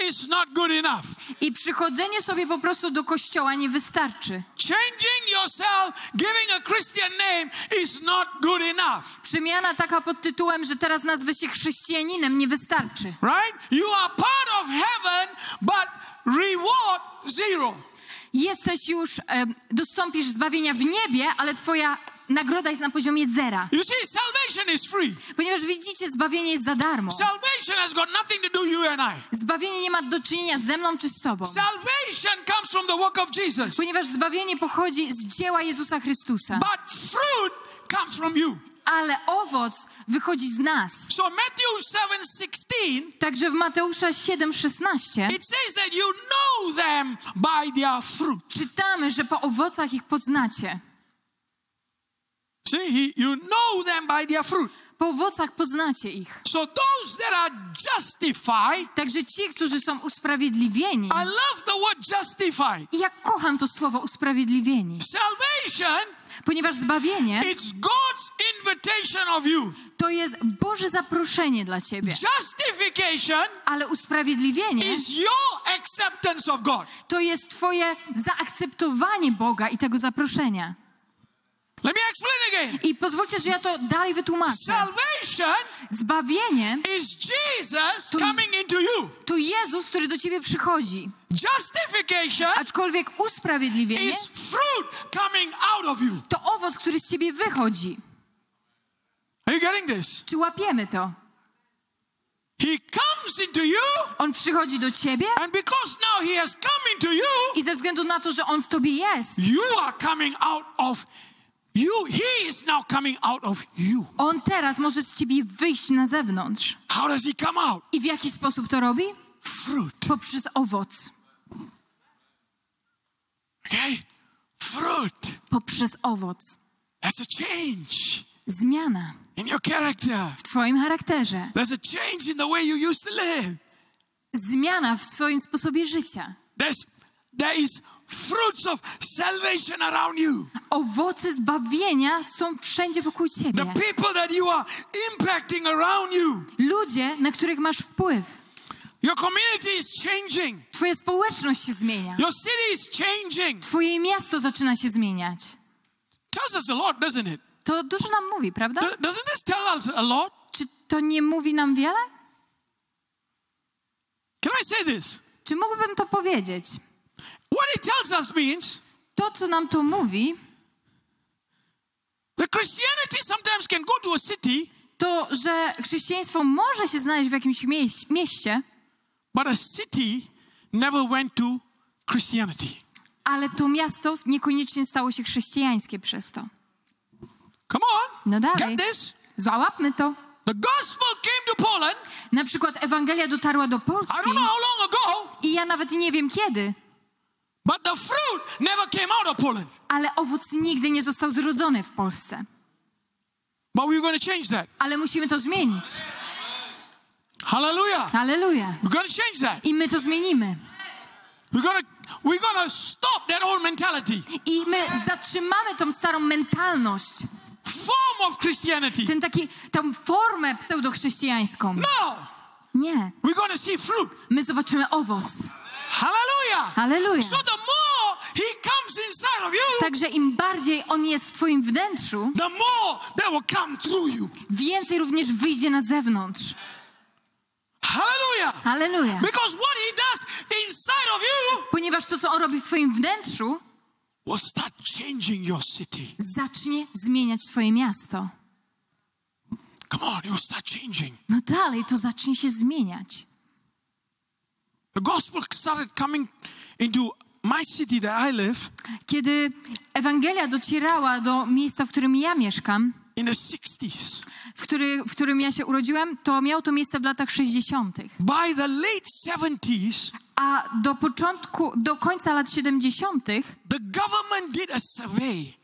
is not good enough. I przychodzenie sobie po prostu do kościoła nie wystarczy. Changing yourself, giving a Christian name is not good enough. Przemiana taka pod tytułem, że teraz nazwę się chrześcijaninem, nie wystarczy. Right? You are part of heaven, but reward zero. Jesteś już, dostąpisz zbawienia w niebie, ale twoja nagroda jest na poziomie zera. You see, salvation is free. Ponieważ widzicie, zbawienie jest za darmo. Salvation has got nothing to do you and I. Zbawienie nie ma do czynienia ze mną czy z tobą. Salvation comes from the work of Jesus. Ponieważ zbawienie pochodzi z dzieła Jezusa Chrystusa. But fruit comes from you. Ale owoc wychodzi z nas. So Matthew 7:16 Także w Mateusza 7,16 it says that you know them by their fruit. czytamy, że po owocach ich poznacie. See, he, you know them by their fruit. Po owocach poznacie ich. So those that are justified, Także ci, którzy są usprawiedliwieni. I love the word justified. I ja kocham to słowo usprawiedliwieni, Salvation, ponieważ zbawienie it's God's invitation of you. to jest Boże zaproszenie dla ciebie, Justification ale usprawiedliwienie is your acceptance of God. to jest twoje zaakceptowanie Boga i tego zaproszenia. Let me explain again. I pozwólcie, że ja to dalej wytłumaczę. Salvation Zbawienie is Jesus To- coming into you. to Jezus, który do ciebie przychodzi. Justification Aczkolwiek usprawiedliwienie is fruit coming out of you. to owoc, który z ciebie wychodzi. Are you getting this? Czy łapiemy to? He comes into you, On przychodzi do ciebie and because now he has come into you, i ze względu na to, że On w tobie jest, you are coming out of you. He is now coming out of you. On teraz może z ciebie wyjść na zewnątrz. How does he come out? I w jaki sposób to robi? Fruit. Poprzez owoc. Okay? Fruit. Poprzez owoc. That's a change Zmiana in your character. w twoim charakterze. There's a change in the way you used to live. Zmiana w twoim sposobie życia. There's there is fruits of salvation around you. Owoce zbawienia są wszędzie wokół The ciebie. people that you are impacting around you. Ludzie, na których masz wpływ. Your community is changing. Twoja społeczność się zmienia. Your city is changing. Twoje miasto zaczyna się zmieniać. Tells us a lot, doesn't it? To dużo nam mówi, prawda? Do- Doesn't this tell us a lot? Czy to nie mówi nam wiele? Can I say this? Czy mógłbym to powiedzieć? What it tells us means To, co nam to mówi, that Christianity sometimes can go to a city, to, że chrześcijaństwo może się znaleźć w jakimś mieś- mieście, but a city never went to Christianity. ale to miasto niekoniecznie stało się chrześcijańskie przez to. Come on. No dalej. Get this? Załapmy to. The gospel came to Poland. Na przykład Ewangelia dotarła do I Polski don't know how long ago, i ja nawet nie wiem kiedy, but the fruit never came out of Poland. ale owoc nigdy nie został zrodzony w Polsce. But we're going to change that. Ale musimy to zmienić. Hallelujah. Halleluja. We're going to change that. I my to zmienimy. We're going to we're going to stop that old mentality, I my zatrzymamy tą starą mentalność, form of Christianity. ten taki, tą formę pseudochrześcijańską. No, Nie. we're going to see fruit. My zobaczymy owoc. Hallelujah. Halleluja. So the more he comes inside of you, Także im bardziej on jest w twoim wnętrzu, the more that will come through you. więcej również wyjdzie na zewnątrz. Hallelujah. Halleluja. Because what he does inside of you Ponieważ to, co on robi w twoim wnętrzu, will start changing your city. zacznie zmieniać twoje miasto. Come on, it will start changing. No dalej to zacznie się zmieniać. The gospel started coming into my city that I live Kiedy Ewangelia docierała do miejsca, w którym ja mieszkam, in the 60s. w, który, w którym ja się urodziłem, to miało to miejsce w latach 60. By the late 70s, A do początku, do końca lat 70., the government did a survey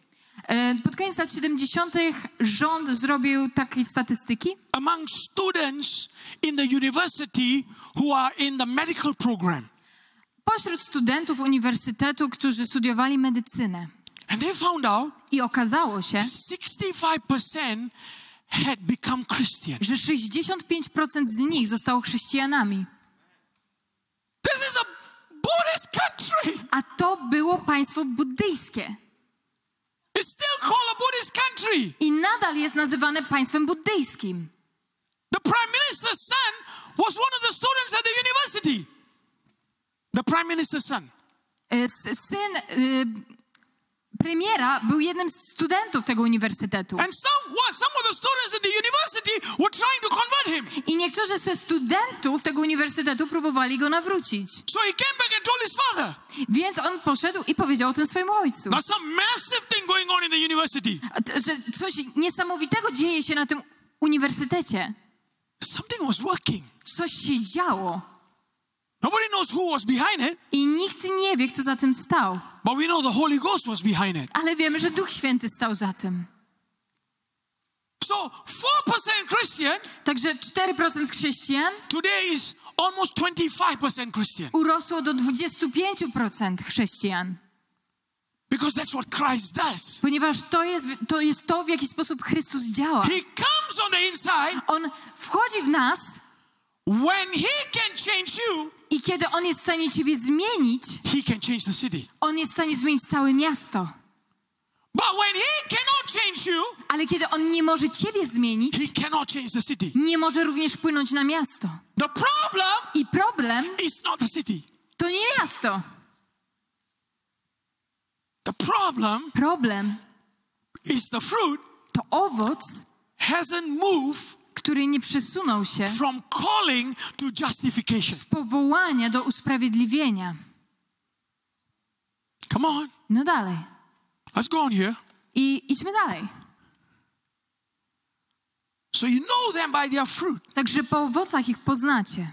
pod koniec lat 70. rząd zrobił takie statystyki among students in the university who are in the medical program. pośród studentów uniwersytetu, którzy studiowali medycynę. And they found out I okazało się, 65% had become Christian. że 65% z nich zostało chrześcijanami. This is a Buddhist country. A to było państwo buddyjskie. It's still called a Buddhist country. I nadal jest nazywane państwem buddyjskim. The prime minister's son was one of the students at the university. The prime minister's son. Syn premiera był jednym z studentów tego uniwersytetu. I niektórzy ze studentów tego uniwersytetu próbowali go nawrócić. Więc on poszedł i powiedział o tym swojemu ojcu. Że coś niesamowitego dzieje się na tym uniwersytecie. Coś się działo. Nobody knows who was behind it, I nikt nie wie, kto za tym stał. but we know the Holy Ghost was behind it. Ale wiemy, że Duch Święty stał za tym. So 4% Christian Także 4% chrześcijan today is almost 25% Christian urosło do 25% chrześcijan. because that's what Christ does. Ponieważ to jest, to jest to, w jaki sposób Chrystus działa. He comes on the inside On wchodzi w nas when he can change you, i kiedy On jest w stanie ciebie zmienić, he can change the city. On jest w stanie zmienić całe miasto. But when he cannot change you, Ale kiedy On nie może ciebie zmienić, he cannot change the city. nie może również wpłynąć na miasto. The problem I problem is not the city. to nie miasto. The problem Problem is the fruit to owoc, hasn't moved który nie przesunął się from calling to justification. z powołania do usprawiedliwienia. Come on, No dalej. let's go on here. I idźmy dalej. So you know them by their fruit. Także po owocach ich poznacie.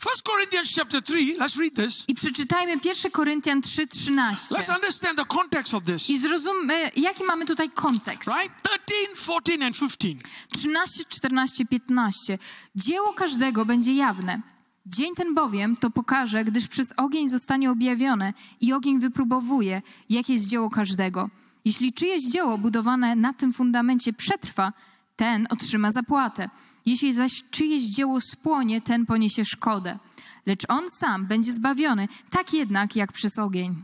First Corinthians chapter 3, let's read this. I przeczytajmy 1 Koryntian 3:13. Let's understand the context of this. I zrozummy, jaki mamy tutaj kontekst. Right? 13, 14, and 15. 13, 14, 15. Dzieło każdego będzie jawne. Dzień ten bowiem to pokaże, gdyż przez ogień zostanie objawione i ogień wypróbowuje, jakie jest dzieło każdego. Jeśli czyjeś dzieło budowane na tym fundamencie przetrwa, ten otrzyma zapłatę. Jeśli zaś czyjeś dzieło spłonie, ten poniesie szkodę. Lecz on sam będzie zbawiony, tak jednak jak przez ogień.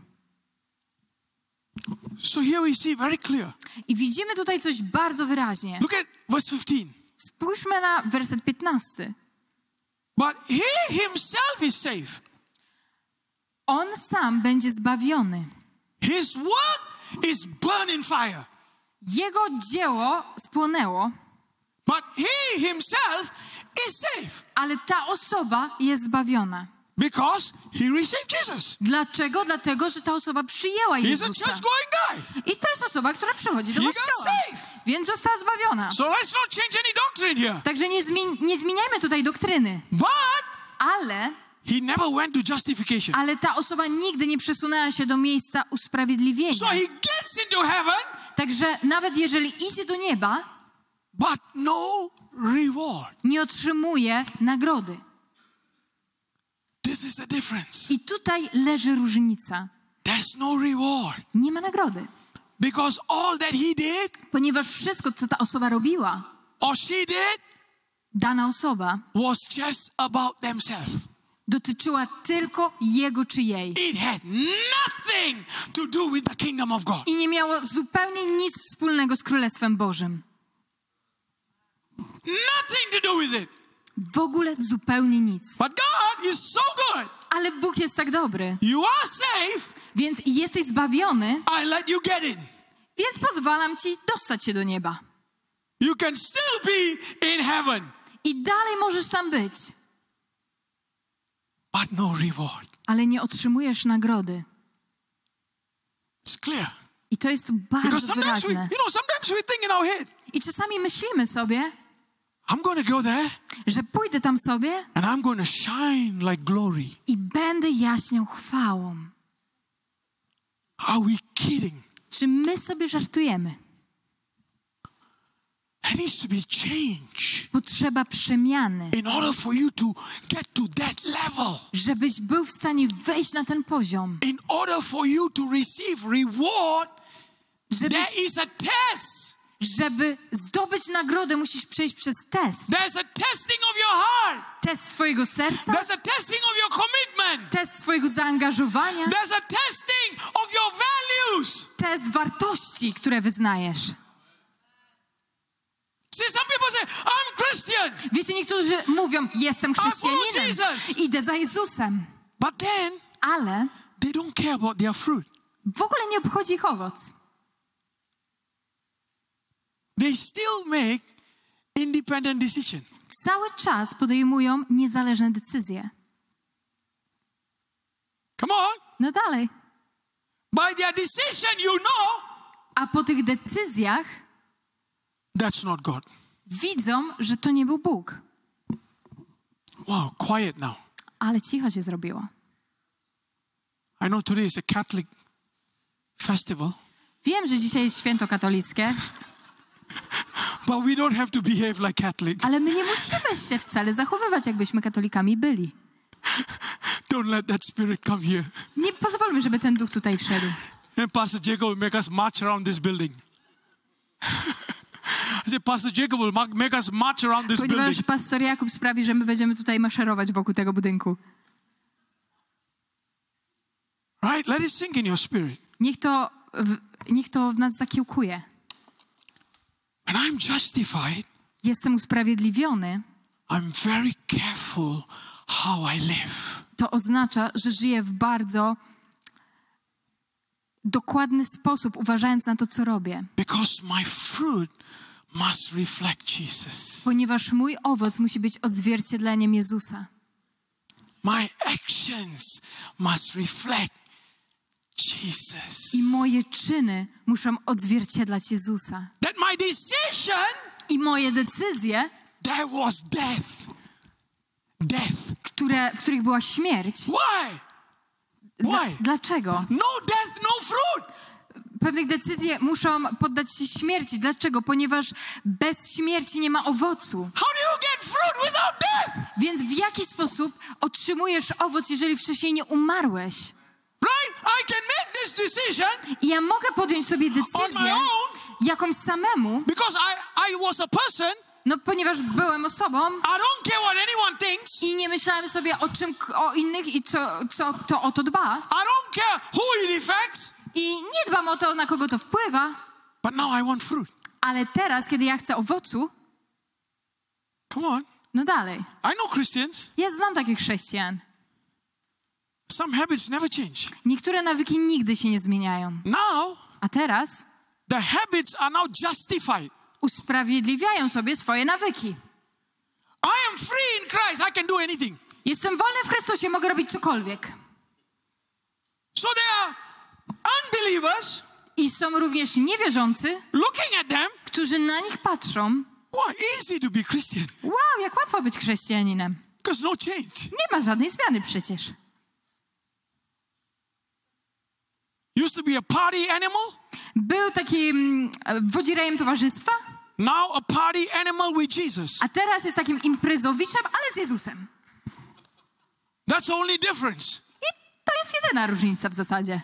So here we see very clear. I widzimy tutaj coś bardzo wyraźnie. Look at verse 15. Spójrzmy na werset 15. But he himself is safe. On sam będzie zbawiony. His work is burned in fire. Jego dzieło spłonęło, But he himself is safe ale ta osoba jest zbawiona. because he received Jesus. Dlaczego? Dlatego, że ta osoba przyjęła He's a Jezusa. church going guy. I to jest osoba, która przychodzi do kościoła. Więc została zbawiona. So let's not change any doctrine here. Także nie, zmień, nie zmieniajmy tutaj doktryny. But Ale, he never went to justification. ale ta osoba nigdy nie przesunęła się do miejsca So usprawiedliwienia. he gets into heaven, Także nawet jeżeli idzie do nieba, but no reward. nie otrzymuje nagrody. This is the difference. I tutaj leży różnica. There's no reward Nie ma nagrody. because all that he did Ponieważ wszystko, co ta osoba robiła, or she did dana osoba was just about themselves. dotyczyła tylko jego czy jej. It had nothing to do with the kingdom of God. I nie miało zupełnie nic wspólnego z Królestwem Bożym. Nothing to do with it. W ogóle zupełnie nic. But God is so good. Ale Bóg jest tak dobry. You are safe. Więc jesteś zbawiony, I let you get in. więc pozwalam ci dostać się do nieba. You can still be in heaven, I dalej możesz tam być, but no reward. ale nie otrzymujesz nagrody. It's clear. I to jest tu Because bardzo sometimes we, wyraźne. you know, sometimes we think in our head, I czasami myślimy sobie, I'm going to go there że pójdę tam sobie and I'm going to shine like glory. i będę jaśniał chwałą. Are we kidding? Czy my sobie żartujemy? There needs to be change Potrzeba przemiany, in order for you to get to that level. żebyś był w stanie wejść na ten poziom. In order for you to receive reward, there Żebyś, is a test. Żeby zdobyć nagrodę, musisz przejść przez test. There's a testing of your heart. Test swojego serca, There's a testing of your commitment. test swojego zaangażowania, There's a testing of your values. test wartości, które wyznajesz. See, some people say, I'm Christian. Wiecie, niektórzy mówią, jestem chrześcijaninem, Jesus. idę za Jezusem, But then ale they don't care about their fruit. w ogóle nie obchodzi ich owoc. They still make independent decision. Cały czas podejmują niezależne decyzje. Come on. No dalej. By their decision, you know A po tych decyzjach that's not God. widzą, że to nie był Bóg. Wow, quiet now. Ale cicho się zrobiło. I know today is a Catholic festival, Wiem, że dzisiaj jest święto katolickie, but we don't have to behave like Catholic. ale my nie musimy się wcale zachowywać, jakbyśmy katolikami byli. Don't let that spirit come here. Nie pozwólmy, żeby ten duch tutaj wszedł. And Pastor Jacob will make us march around this building. I said, Pastor Jacob will ma- make us march around this Ponieważ building. pastor Jakub sprawi, że my będziemy tutaj maszerować wokół tego budynku. Right? Let it sink in your spirit. Niech to w, niech to w nas zakiełkuje. And I'm justified. Jestem usprawiedliwiony. I'm very careful how I live. To oznacza, że żyję w bardzo dokładny sposób, uważając na to, co robię. Because my fruit must reflect Jesus. Ponieważ mój owoc musi być odzwierciedleniem Jezusa. My actions must reflect Jesus. I moje czyny muszą odzwierciedlać Jezusa. That my decision, I moje decyzje, there was death. Death. które, w których była śmierć. Why? Why? dlaczego? No death, no fruit. Pewnych decyzje muszą poddać się śmierci. Dlaczego? Ponieważ bez śmierci nie ma owocu. Więc w jaki sposób otrzymujesz owoc, jeżeli wcześniej nie umarłeś? Right? I can make this decision I ja mogę podjąć sobie on my decyzję own jakąś samemu, because I, I was a person. no ponieważ byłem osobą I don't care what anyone thinks. i nie myślałem sobie o czym, o innych i co, co to o to dba. I don't care who it affects. I nie dbam o to, na kogo to wpływa, But now I want fruit. ale teraz, kiedy ja chcę owocu, Come on. no dalej. I know Christians. Ja znam takich chrześcijan. Some habits never change. Niektóre nawyki nigdy się nie zmieniają. Now, A teraz the habits are now justified. usprawiedliwiają sobie swoje nawyki. I am free in Christ. I can do anything. Jestem wolny w Chrystusie, mogę robić cokolwiek. So there are unbelievers I są również niewierzący, looking at them. którzy na nich patrzą. Wow, easy to be Christian Wow, jak łatwo być chrześcijaninem. because no change. Nie ma żadnej zmiany przecież. Used to be a party animal. Był takim e, wodzirejem towarzystwa, Now a party animal with Jesus. a teraz jest takim imprezowiczem, ale z Jezusem. That's only difference. I to jest jedyna różnica w zasadzie.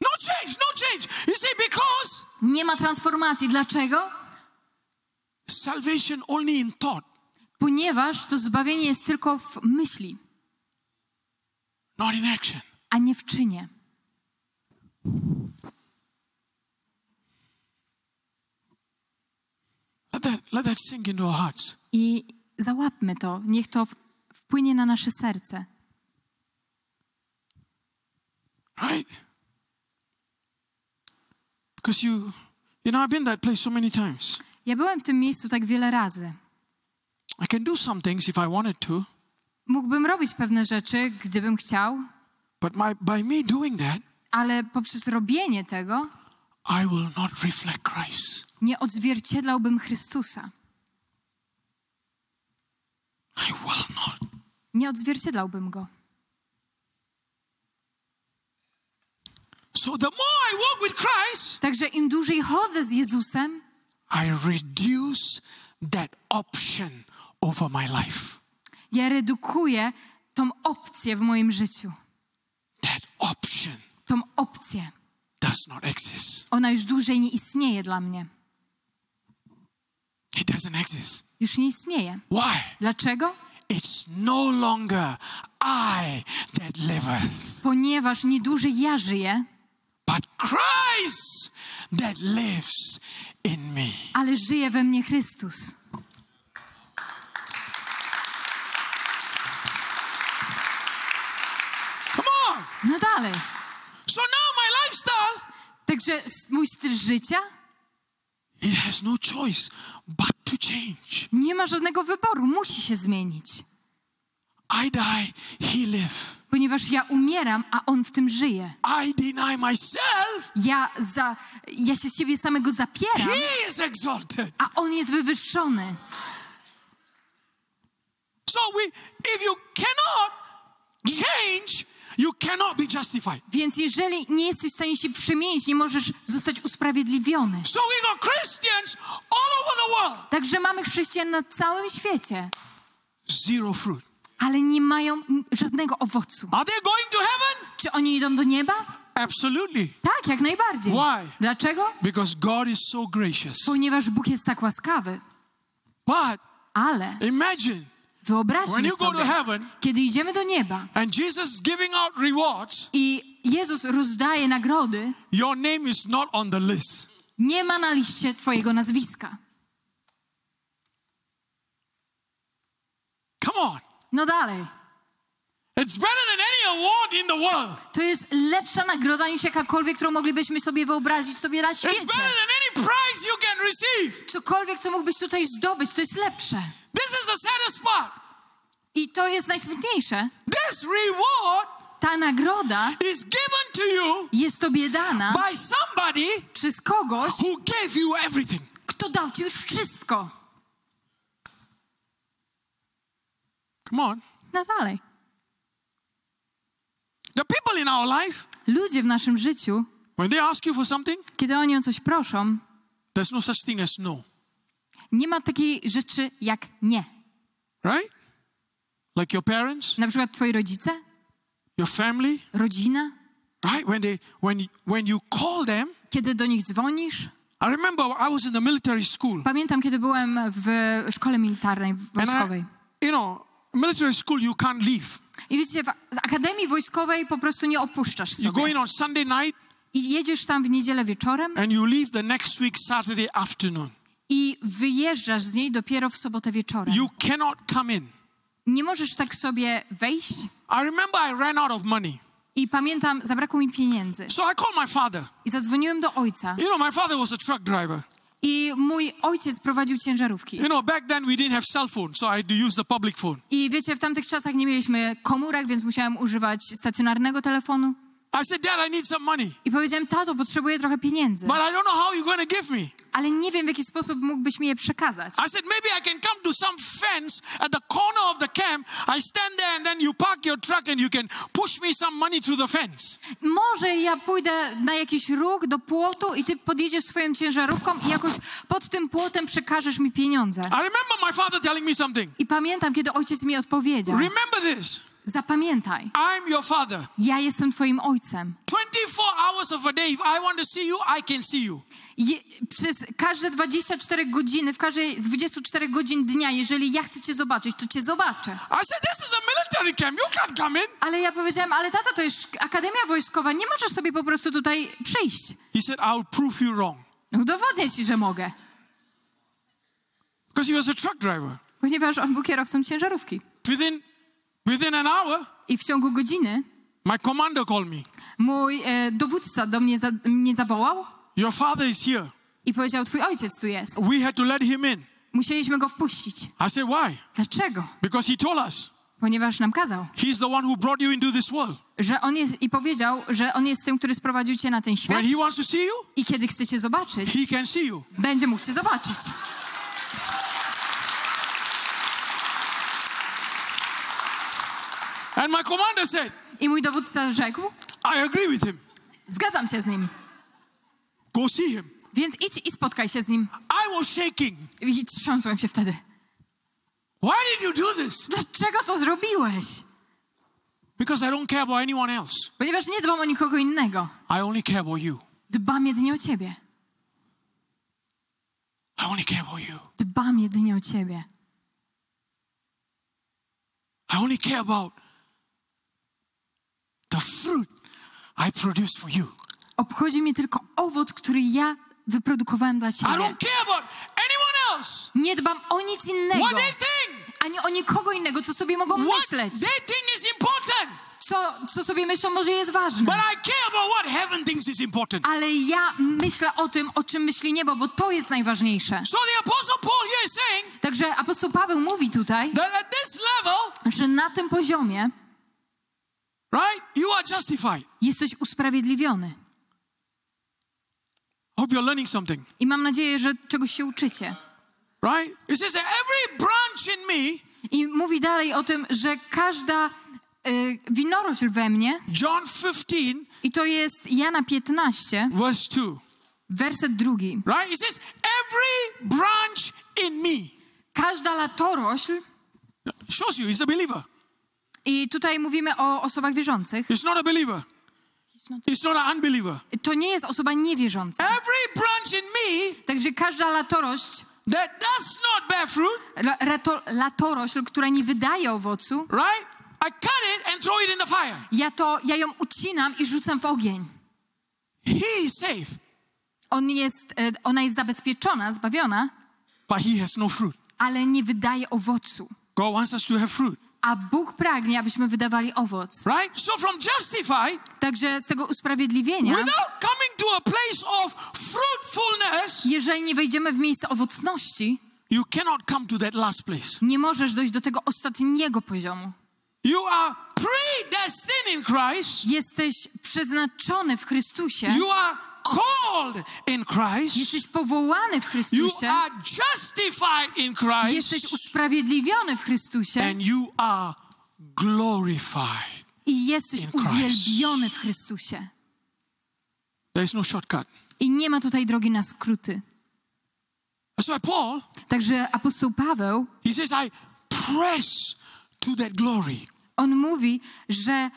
No change, no change. You see, because Nie ma transformacji. Dlaczego? salvation only in thought, Ponieważ to zbawienie jest tylko w myśli, not in action. a nie w czynie. Let that, let that sink into our hearts. I załapmy to, niech to wpłynie na nasze serce. Right? Because you, you know, I've been that place so many times. Ja byłem w tym miejscu tak wiele razy. I can do some things if I wanted to, Mógłbym robić pewne rzeczy, gdybym chciał, but my, by me doing that, ale poprzez robienie tego I will not reflect Christ. nie odzwierciedlałbym Chrystusa. I will not. Nie odzwierciedlałbym go. So the more I walk with Christ, Także im dłużej chodzę z Jezusem, I reduce that option over my life. ja redukuję tą opcję w moim życiu. Tą opcję. does not exist. Ona już dłużej nie istnieje dla mnie. It doesn't exist. Już nie istnieje. Why? Dlaczego? It's no longer I that liveth, Ponieważ nie dłużej ja żyję, but Christ that lives in me. ale żyje we mnie Chrystus. Come on. No dalej. So now my lifestyle, Także mój styl życia it has no choice but to change. nie ma żadnego wyboru, musi się zmienić. I die, he live. Ponieważ ja umieram, a On w tym żyje. I deny myself, Ja, za, ja się z siebie samego zapieram, he is exalted. a On jest wywyższony. So we if you cannot change, you cannot be justified. Więc jeżeli nie jesteś w stanie się przemienić, nie możesz zostać usprawiedliwiony. So we got Christians all over the world. Także mamy chrześcijan na całym świecie, Zero fruit. ale nie mają żadnego owocu. Are they going to heaven? Czy oni idą do nieba? Absolutely. Tak, jak najbardziej. Why? Dlaczego? Because God is so gracious. Ponieważ Bóg jest tak łaskawy. But Ale imagine wyobraźmy you go to sobie, heaven kiedy idziemy do nieba and Jesus giving out rewards, i Jezus rozdaje nagrody, your name is not on the list. nie ma na liście Twojego nazwiska. Come on. No dalej. It's better than any award in the world. To jest lepsza nagroda niż jakakolwiek, którą moglibyśmy sobie wyobrazić sobie na It's świecie. better than any prize you can receive. Cokolwiek, co mógłbyś tutaj zdobyć, to jest lepsze. This is the saddest part. I to jest najsmutniejsze. This reward Ta nagroda is given to you jest tobie dana by somebody przez kogoś, who gave you everything. kto dał ci już wszystko. Come on. No dalej. The people in our life, Ludzie w naszym życiu, when they ask you for something, kiedy oni o coś proszą, there's no such thing as no. nie ma takiej rzeczy jak nie. Right? Like your parents, Na przykład twoi rodzice, your family, rodzina, right? When they when when you call them, kiedy do nich dzwonisz. I remember I was in the military school. Pamiętam, kiedy byłem w szkole militarnej, wojskowej. I, you know, military school you can't leave. I wiecie, w z akademii wojskowej po prostu nie opuszczasz You go sobie. in on Sunday night I jedziesz tam w niedzielę wieczorem and you leave the next week Saturday afternoon. i wyjeżdżasz z niej dopiero w sobotę wieczorem. You cannot come in. Nie możesz tak sobie wejść. I remember I ran out of money. I pamiętam, zabrakło mi pieniędzy. So I called my father. I zadzwoniłem do ojca. You know, my father was a truck driver. I mój ojciec prowadził ciężarówki. You know, back then we didn't have cell phone, so I had to use the public phone. I wiecie, w tamtych czasach nie mieliśmy komórek, więc musiałem używać stacjonarnego telefonu. I said, Dad, I need some money. I powiedziałem, tato, potrzebuję trochę pieniędzy. But I don't know how you're going to give me. Ale nie wiem, w jaki sposób mógłbyś mi je przekazać. I said, maybe I can come to some fence at the corner of the camp. I stand there and then you park your truck and you can push me some money through the fence. Może ja pójdę na jakiś róg do płotu i ty podjedziesz swoją ciężarówką i jakoś pod tym płotem przekażesz mi pieniądze. I remember my father telling me something. I pamiętam, kiedy ojciec mi odpowiedział. Remember this. Zapamiętaj, I'm your father. ja jestem twoim ojcem. 24 hours of a day, if I want to see you, I can see you. Je, przez każde 24 godziny, w każdej z 24 godzin dnia, jeżeli ja chcę cię zobaczyć, to cię zobaczę. I said, this is a military camp. You can't come in. Ale ja powiedziałem, ale tato, to jest akademia wojskowa, nie możesz sobie po prostu tutaj przyjść. He said, I'll prove you wrong. Udowodnię ci, że mogę. Because he was a truck driver. ponieważ on był kierowcą ciężarówki. Within, within an hour, I w ciągu godziny my commander called me. mój e, dowódca do mnie, za, mnie zawołał Your father is here. i powiedział, twój ojciec tu jest. We had to let him in. Musieliśmy go wpuścić. I said, Why? Dlaczego? Because he told us Ponieważ nam kazał. he's the one who brought you into this world. Że on jest, I powiedział, że on jest tym, który sprowadził cię na ten świat When he wants to see you, i kiedy chcecie zobaczyć, he can see you. będzie mógł cię zobaczyć. And my commander said, I mój dowódca rzekł, I agree with him. zgadzam się z nim, Go see him. więc idź i spotkaj się z nim. I was shaking. I trząsłem się wtedy. Why did you do this? Dlaczego to zrobiłeś? Because I don't care about anyone else. Ponieważ nie dbam o nikogo innego. I only care about you. Dbam jedynie o ciebie. I only care about you. Dbam jedynie o ciebie. I only care about the fruit I produce for you. Obchodzi mnie tylko owoc, który ja wyprodukowałem dla I ciebie. don't care about anyone else. Nie dbam o nic innego, What they think. ani o nikogo innego, co sobie mogą What myśleć. they think is important. Co, co sobie myślą, może jest ważne. But I care about what heaven thinks is important. Ale ja myślę o tym, o czym myśli niebo, bo to jest najważniejsze. So the apostle Paul here is saying Także apostoł Paweł mówi tutaj, that at this level, że na tym poziomie right, you are justified. jesteś usprawiedliwiony. I hope you're learning something. I mam nadzieję, że czegoś się uczycie. Right? It says every branch in me, I mówi dalej o tym, że każda y, winorośl we mnie, John 15, i to jest Jana 15, verse 2. werset drugi. Right? It says, every branch in me Każda latorośl, shows you he's a believer. I tutaj mówimy o osobach wierzących, He's not a believer. He's not an unbeliever. to nie jest osoba niewierząca. Every branch in me Także każda latorośl, that does not bear fruit, rato, latorośl, która nie wydaje owocu, right? I cut it and throw it in the fire. ja, to, ja ją ucinam i rzucam w ogień. He is safe, On jest, e, ona jest zabezpieczona, zbawiona, but he has no fruit. ale nie wydaje owocu. God wants us to have fruit, A Bóg pragnie, abyśmy wydawali owoc. right? So from justified, Także z tego usprawiedliwienia, without coming to a place of fruitfulness, jeżeli nie wejdziemy w miejsce owocności, you cannot come to that last place. nie możesz dojść do tego ostatniego poziomu. You are predestined in Christ. Jesteś przeznaczony w Chrystusie, You are called in Christ. jesteś powołany w You Chrystusie, are justified in jesteś Christ. usprawiedliwiony w Chrystusie And you are glorified. i jesteś uwielbiony w Chrystusie. There is no shortcut. I nie ma tutaj drogi na skróty. Why Paul, Także apostoł Paweł, he says, I press to that glory. on mówi, że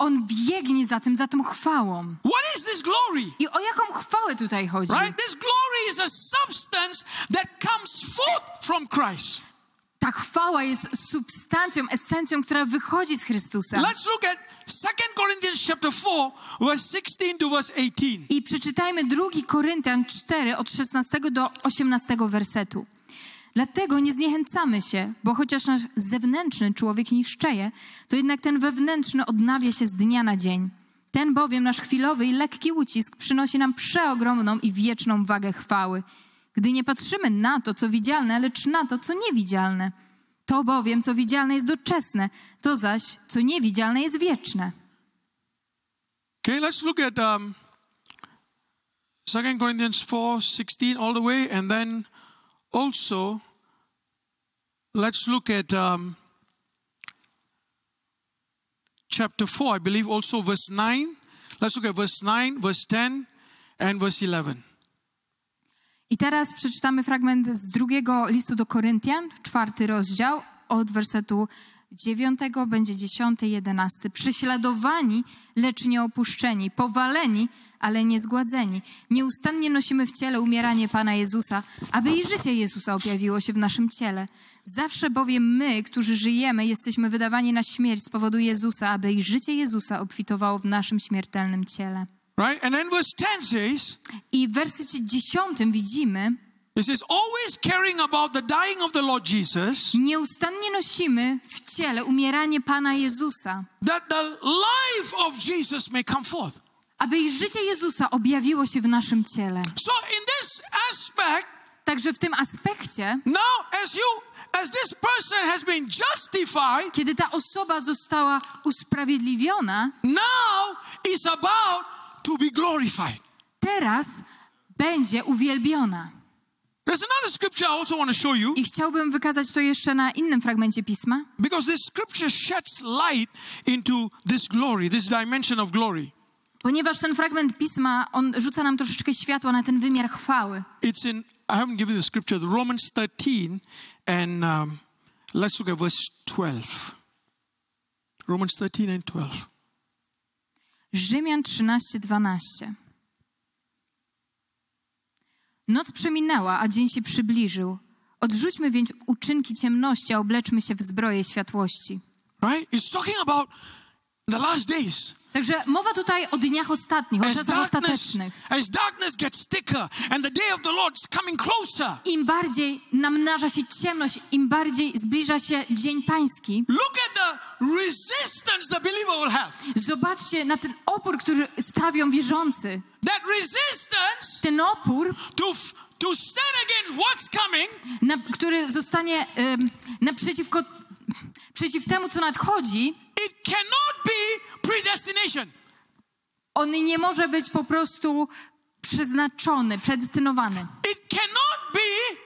on biegnie za tym, za tą chwałą. What is this glory? I o jaką chwałę tutaj chodzi? Right? This glory is a substance that comes forth from Christ. Ta chwała jest substancją, esencją, która wychodzi z Chrystusa. Let's look at 2 Corinthians chapter 4, verse 16 to verse 18. I przeczytajmy 2 Koryntian 4 od 16 do 18 wersetu. Dlatego nie zniechęcamy się, bo chociaż nasz zewnętrzny człowiek niszczeje, to jednak ten wewnętrzny odnawia się z dnia na dzień. Ten bowiem nasz chwilowy i lekki ucisk przynosi nam przeogromną i wieczną wagę chwały, gdy nie patrzymy na to, co widzialne, lecz na to, co niewidzialne. To bowiem, co widzialne jest doczesne, to zaś, co niewidzialne jest wieczne. Okay, let's look at um, 2 Corinthians 4 16 all the way, and then also let's look at um, chapter 4, I believe, also verse 9. Let's look at verse 9, verse 10, and verse 11. I teraz przeczytamy fragment z drugiego listu do Koryntian, czwarty rozdział, od wersetu dziewiątego będzie dziesiąty, jedenasty. Prześladowani, lecz nie opuszczeni, powaleni, ale nie zgładzeni. Nieustannie nosimy w ciele umieranie Pana Jezusa, aby i życie Jezusa objawiło się w naszym ciele. Zawsze bowiem my, którzy żyjemy, jesteśmy wydawani na śmierć z powodu Jezusa, aby i życie Jezusa obfitowało w naszym śmiertelnym ciele. Right? And then verse 10 says, I w wersecie dziesiątym widzimy, it It says, always caring about the dying of the Lord Jesus, Nieustannie nosimy w ciele umieranie Pana Jezusa, that the life of Jesus may come forth. Aby i życie Jezusa objawiło się w naszym ciele. So, in this aspect, Także w tym aspekcie, now as you, as this person has been justified, kiedy ta osoba została usprawiedliwiona, now is about to be glorified. teraz będzie uwielbiona. There's another scripture I also want to show you I chciałbym wykazać to jeszcze na innym fragmencie pisma, because this scripture sheds light into this glory, this dimension of glory. Ponieważ ten fragment pisma, on rzuca nam troszeczkę światła na ten wymiar chwały. It's in, I haven't given the scripture, Romans 13, and um, let's look at verse 12. Romans 13 and 12. Rzymian 13, 12. Noc przeminęła, a dzień się przybliżył. Odrzućmy więc uczynki ciemności, a obleczmy się w zbroję światłości. Right? It's talking about the last days. Także mowa tutaj o dniach ostatnich, o As czasach ostatecznych. Im bardziej namnaża się ciemność, im bardziej zbliża się Dzień Pański, zobaczcie na ten opór, który stawią wierzący. Ten opór, to, stand against what's coming na, który zostanie em, naprzeciwko, przeciw temu, co nadchodzi, it cannot be predestination. on nie może być po prostu przeznaczony, predestynowany. It cannot be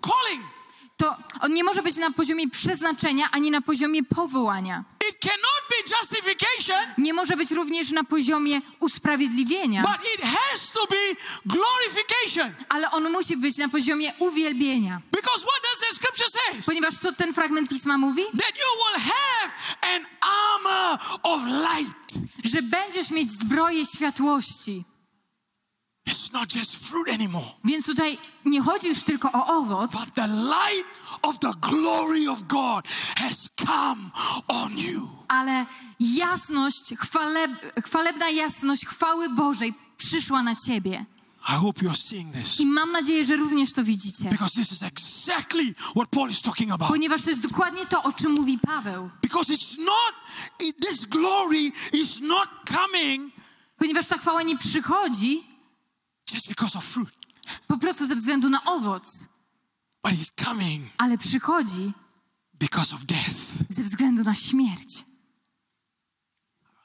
calling. To on nie może być na poziomie przeznaczenia, ani na poziomie powołania. It cannot be justification, Nie może być również na poziomie usprawiedliwienia, but it has to be glorification. ale on musi być na poziomie uwielbienia. Because what does the scripture? Ponieważ co ten fragment pisma mówi? That you will have an armor of light. Że będziesz mieć zbroję światłości. It's not just fruit anymore, Więc tutaj nie chodzi już tylko o owoc, but the light of the glory of God has come on you. ale jasność, chwaleb, chwalebna jasność chwały Bożej przyszła na ciebie. I hope you're seeing this I mam nadzieję, że również to widzicie. because this is exactly what Paul is talking about. Ponieważ to jest dokładnie to, o czym mówi Paweł. Because it's not, this glory is not coming Ponieważ ta chwała nie przychodzi just because of fruit, po prostu ze względu na owoc, but it's coming ale przychodzi because of death. ze względu na śmierć.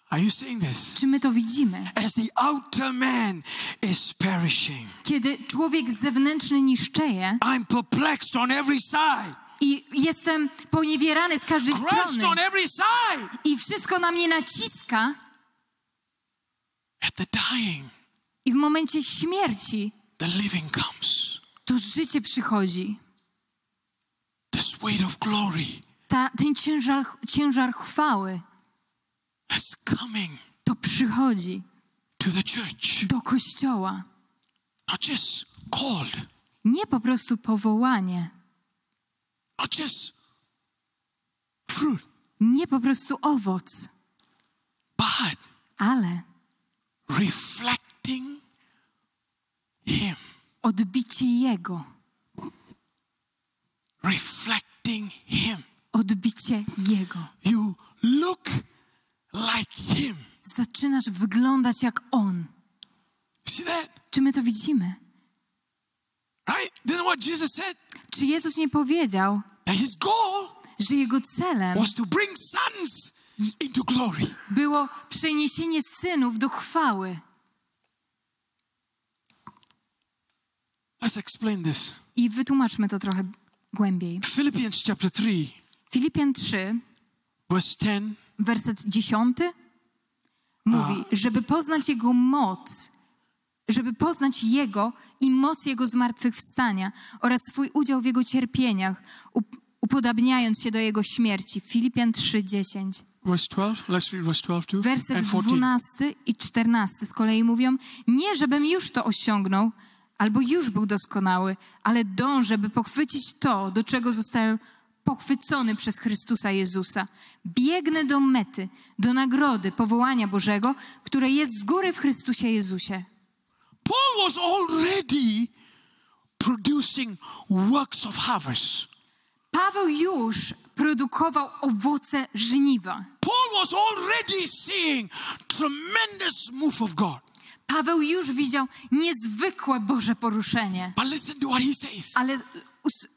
Are you seeing this? Czy my to widzimy? As the outer man is perishing, Kiedy człowiek zewnętrzny niszczeje I'm perplexed on every side, i jestem poniewierany z każdej crushed strony on every side. i wszystko na mnie naciska At the dying, i w momencie śmierci the living comes. to życie przychodzi. This weight of glory Ta, ten ciężar, ciężar chwały is coming to przychodzi to the church. do kościoła. Not just called, Nie po prostu powołanie, not just fruit, nie po prostu owoc, but ale reflecting Him, odbicie Jego, reflecting Him. odbicie Jego. You look like Him. Zaczynasz wyglądać jak On. See that? Czy my to widzimy? Right? Is what Jesus said. Czy Jezus nie powiedział, That His goal że Jego celem was to bring sons into glory. było przeniesienie synów do chwały? Let's explain this. I wytłumaczmy to trochę głębiej. Philippians chapter 3, Filipian 3, verse 10. werset 10 mówi, żeby poznać Jego moc, żeby poznać Jego i moc Jego zmartwychwstania oraz swój udział w Jego cierpieniach, up- upodabniając się do Jego śmierci. Filipian 3, 10. Verse 12. Let's read verse 12 too. Werset and 14. 12 i 14 z kolei mówią, nie żebym już to osiągnął, albo już był doskonały, ale dążę, by pochwycić to, do czego zostałem pochwycony przez Chrystusa Jezusa. Biegnę do mety, do nagrody powołania Bożego, które jest z góry w Chrystusie Jezusie. Paul was already producing works of harvest. Paweł już produkował owoce żniwa. Paul was already seeing tremendous move of God. Paweł już widział niezwykłe Boże poruszenie. But listen to what he says. Ale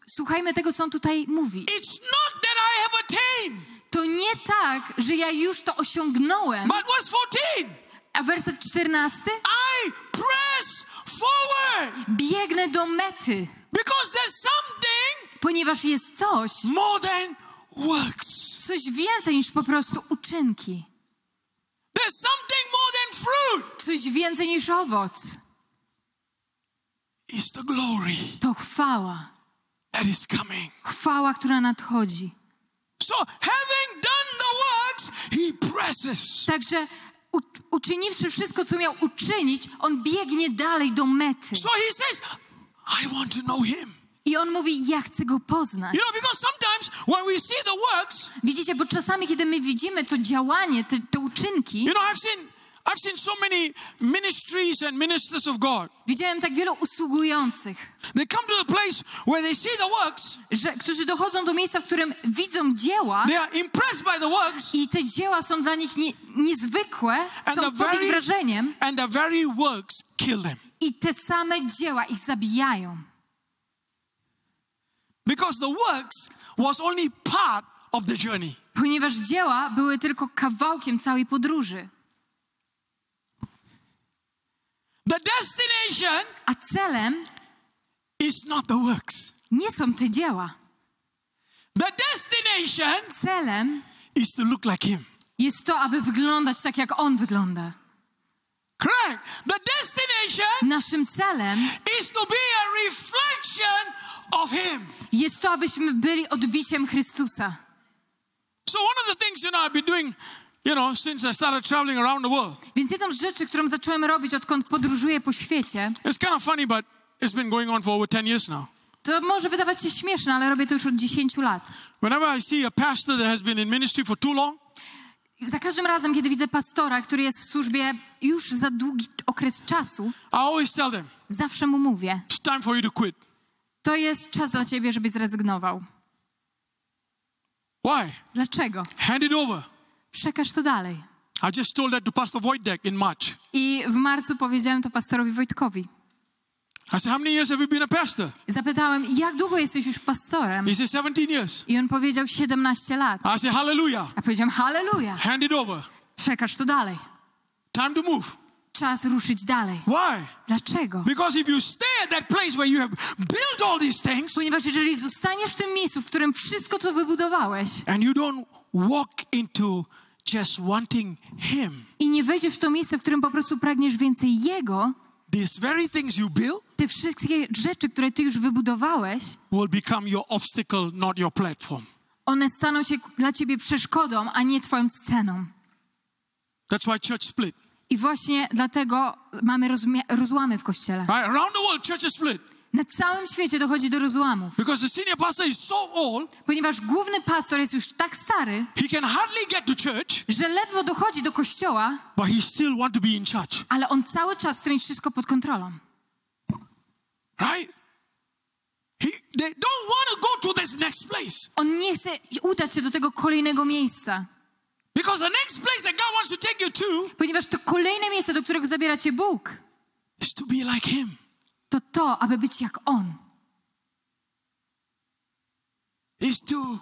słuchajmy tego, co on tutaj mówi. It's not that I have attained. To nie tak, że ja już to osiągnąłem. But verse 14, A werset 14? I press forward Biegnę do mety, because there's something ponieważ jest coś, more than works. coś więcej niż po prostu uczynki. There's something more than fruit. Coś więcej niż owoc. It's the glory To chwała. that is coming. Chwała, która nadchodzi. So, having done the works, he presses. Także u, uczyniwszy wszystko, co miał uczynić, on biegnie dalej do mety. So he says, I want to know him. I on mówi, ja chcę go poznać. You know, because sometimes when we see the works, Widzicie, bo czasami, kiedy my widzimy to działanie, te, te uczynki, you know, I've seen I've seen so many ministries and ministers of God. widziałem tak wielu usługujących, They come to the place where they see the works, że, którzy dochodzą do miejsca, w którym widzą dzieła they are impressed by the works, i te dzieła są dla nich nie, niezwykłe, and są pod ich very wrażeniem and the very works kill them. i te same dzieła ich zabijają. Because the works was only part of the journey. Ponieważ dzieła były tylko kawałkiem całej podróży. The destination A celem is not the works. nie są te dzieła. The destination Celem is to look like him. jest to, aby wyglądać tak, jak On wygląda. Correct. The destination Naszym celem is to be a reflection. Jest to, abyśmy byli odbiciem Chrystusa. So one of the things you know I've been doing, you know, since I started traveling around the world. Więc jedną z rzeczy, którą zacząłem robić, odkąd podróżuję po świecie, It's kind of funny, but it's been going on for over 10 years now. to może wydawać się śmieszne, ale robię to już od 10 lat. Whenever I see a pastor that has been in ministry for too long, Za każdym razem, kiedy widzę pastora, który jest w służbie już za długi okres czasu, I always tell them, zawsze mu mówię: it's time for you to quit. To jest czas dla ciebie, żebyś zrezygnował. Why? Dlaczego? Hand it over. Przekaż to dalej. I just told that to Pastor Wojtek in March. I w marcu powiedziałem to pastorowi Wojtkowi. I said, How many years have you been a pastor? Zapytałem, jak długo jesteś już pastorem? He said, 17 years. I on powiedział 17 lat. I said, Hallelujah. Ja powiedziałem, halleluja, Hand it over. przekaż to dalej. Time to move. Czas ruszyć dalej. Why? Dlaczego? Because if you stay at that place where you have built all these things Ponieważ jeżeli zostaniesz w tym miejscu, w którym wszystko to wybudowałeś and you don't walk into just wanting Him, i nie wejdziesz w to miejsce, w którym po prostu pragniesz więcej Jego, these very things you build te wszystkie rzeczy, które Ty już wybudowałeś, will become your obstacle, not your platform. one staną się dla Ciebie przeszkodą, a nie Twoją sceną. That's why church split. I właśnie dlatego mamy rozłamy w Kościele. Right? Around the world, churches split. Na całym świecie dochodzi do rozłamów, Because the senior pastor is so old, ponieważ główny pastor jest już tak stary, church, że ledwo dochodzi do kościoła, but he still want to be in charge. ale on cały czas chce mieć wszystko pod kontrolą. Right? He, they don't want to go to this next place. On nie chce udać się do tego kolejnego miejsca, Because the next place that God wants to take you to ponieważ to kolejne miejsce, do którego zabiera cię Bóg, is to be like Him. to to, aby być jak On, Is to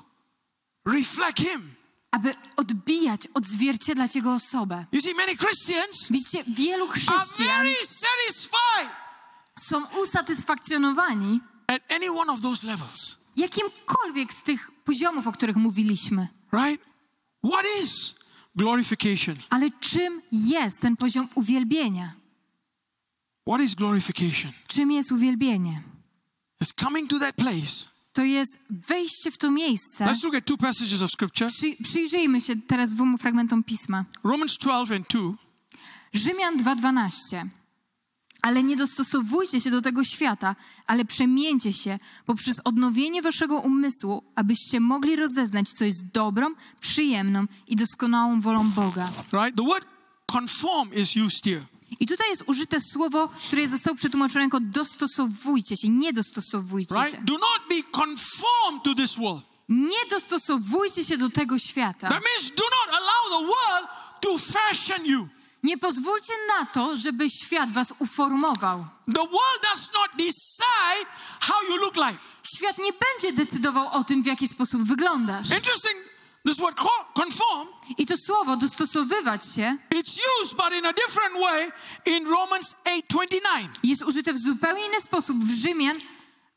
reflect Him. aby odbijać, odzwierciedlać Jego osobę. You see, many Christians Widzicie, wielu are chrześcijan very satisfied są usatysfakcjonowani at any one of those levels. jakimkolwiek z tych poziomów, o których mówiliśmy. Right? What is glorification? Ale czym jest ten poziom uwielbienia? What is glorification? Czym jest uwielbienie? It's coming to that place. To jest wejście w to miejsce. Let's look at two passages of scripture Przy, przyjrzyjmy się teraz dwóm fragmentom pisma. Romans 12 and 2. Rzymian 2:12. Ale nie dostosowujcie się do tego świata, ale przemieńcie się poprzez odnowienie waszego umysłu, abyście mogli rozeznać, co jest dobrą, przyjemną i doskonałą wolą Boga. Right? The word conform is used here. I tutaj jest użyte słowo, które zostało przetłumaczone jako dostosowujcie się, nie dostosowujcie się. Right? Do not be conformed to this world. Nie dostosowujcie się do tego świata. That means do not allow the world to fashion you. Nie pozwólcie na to, żeby świat was uformował. The world does not decide how you look like. Świat nie będzie decydował o tym, w jaki sposób wyglądasz. Interesting. This word co- conform, I to słowo dostosowywać się it's used but in a different way in Romans 8:29. jest użyte w zupełnie inny sposób w Rzymian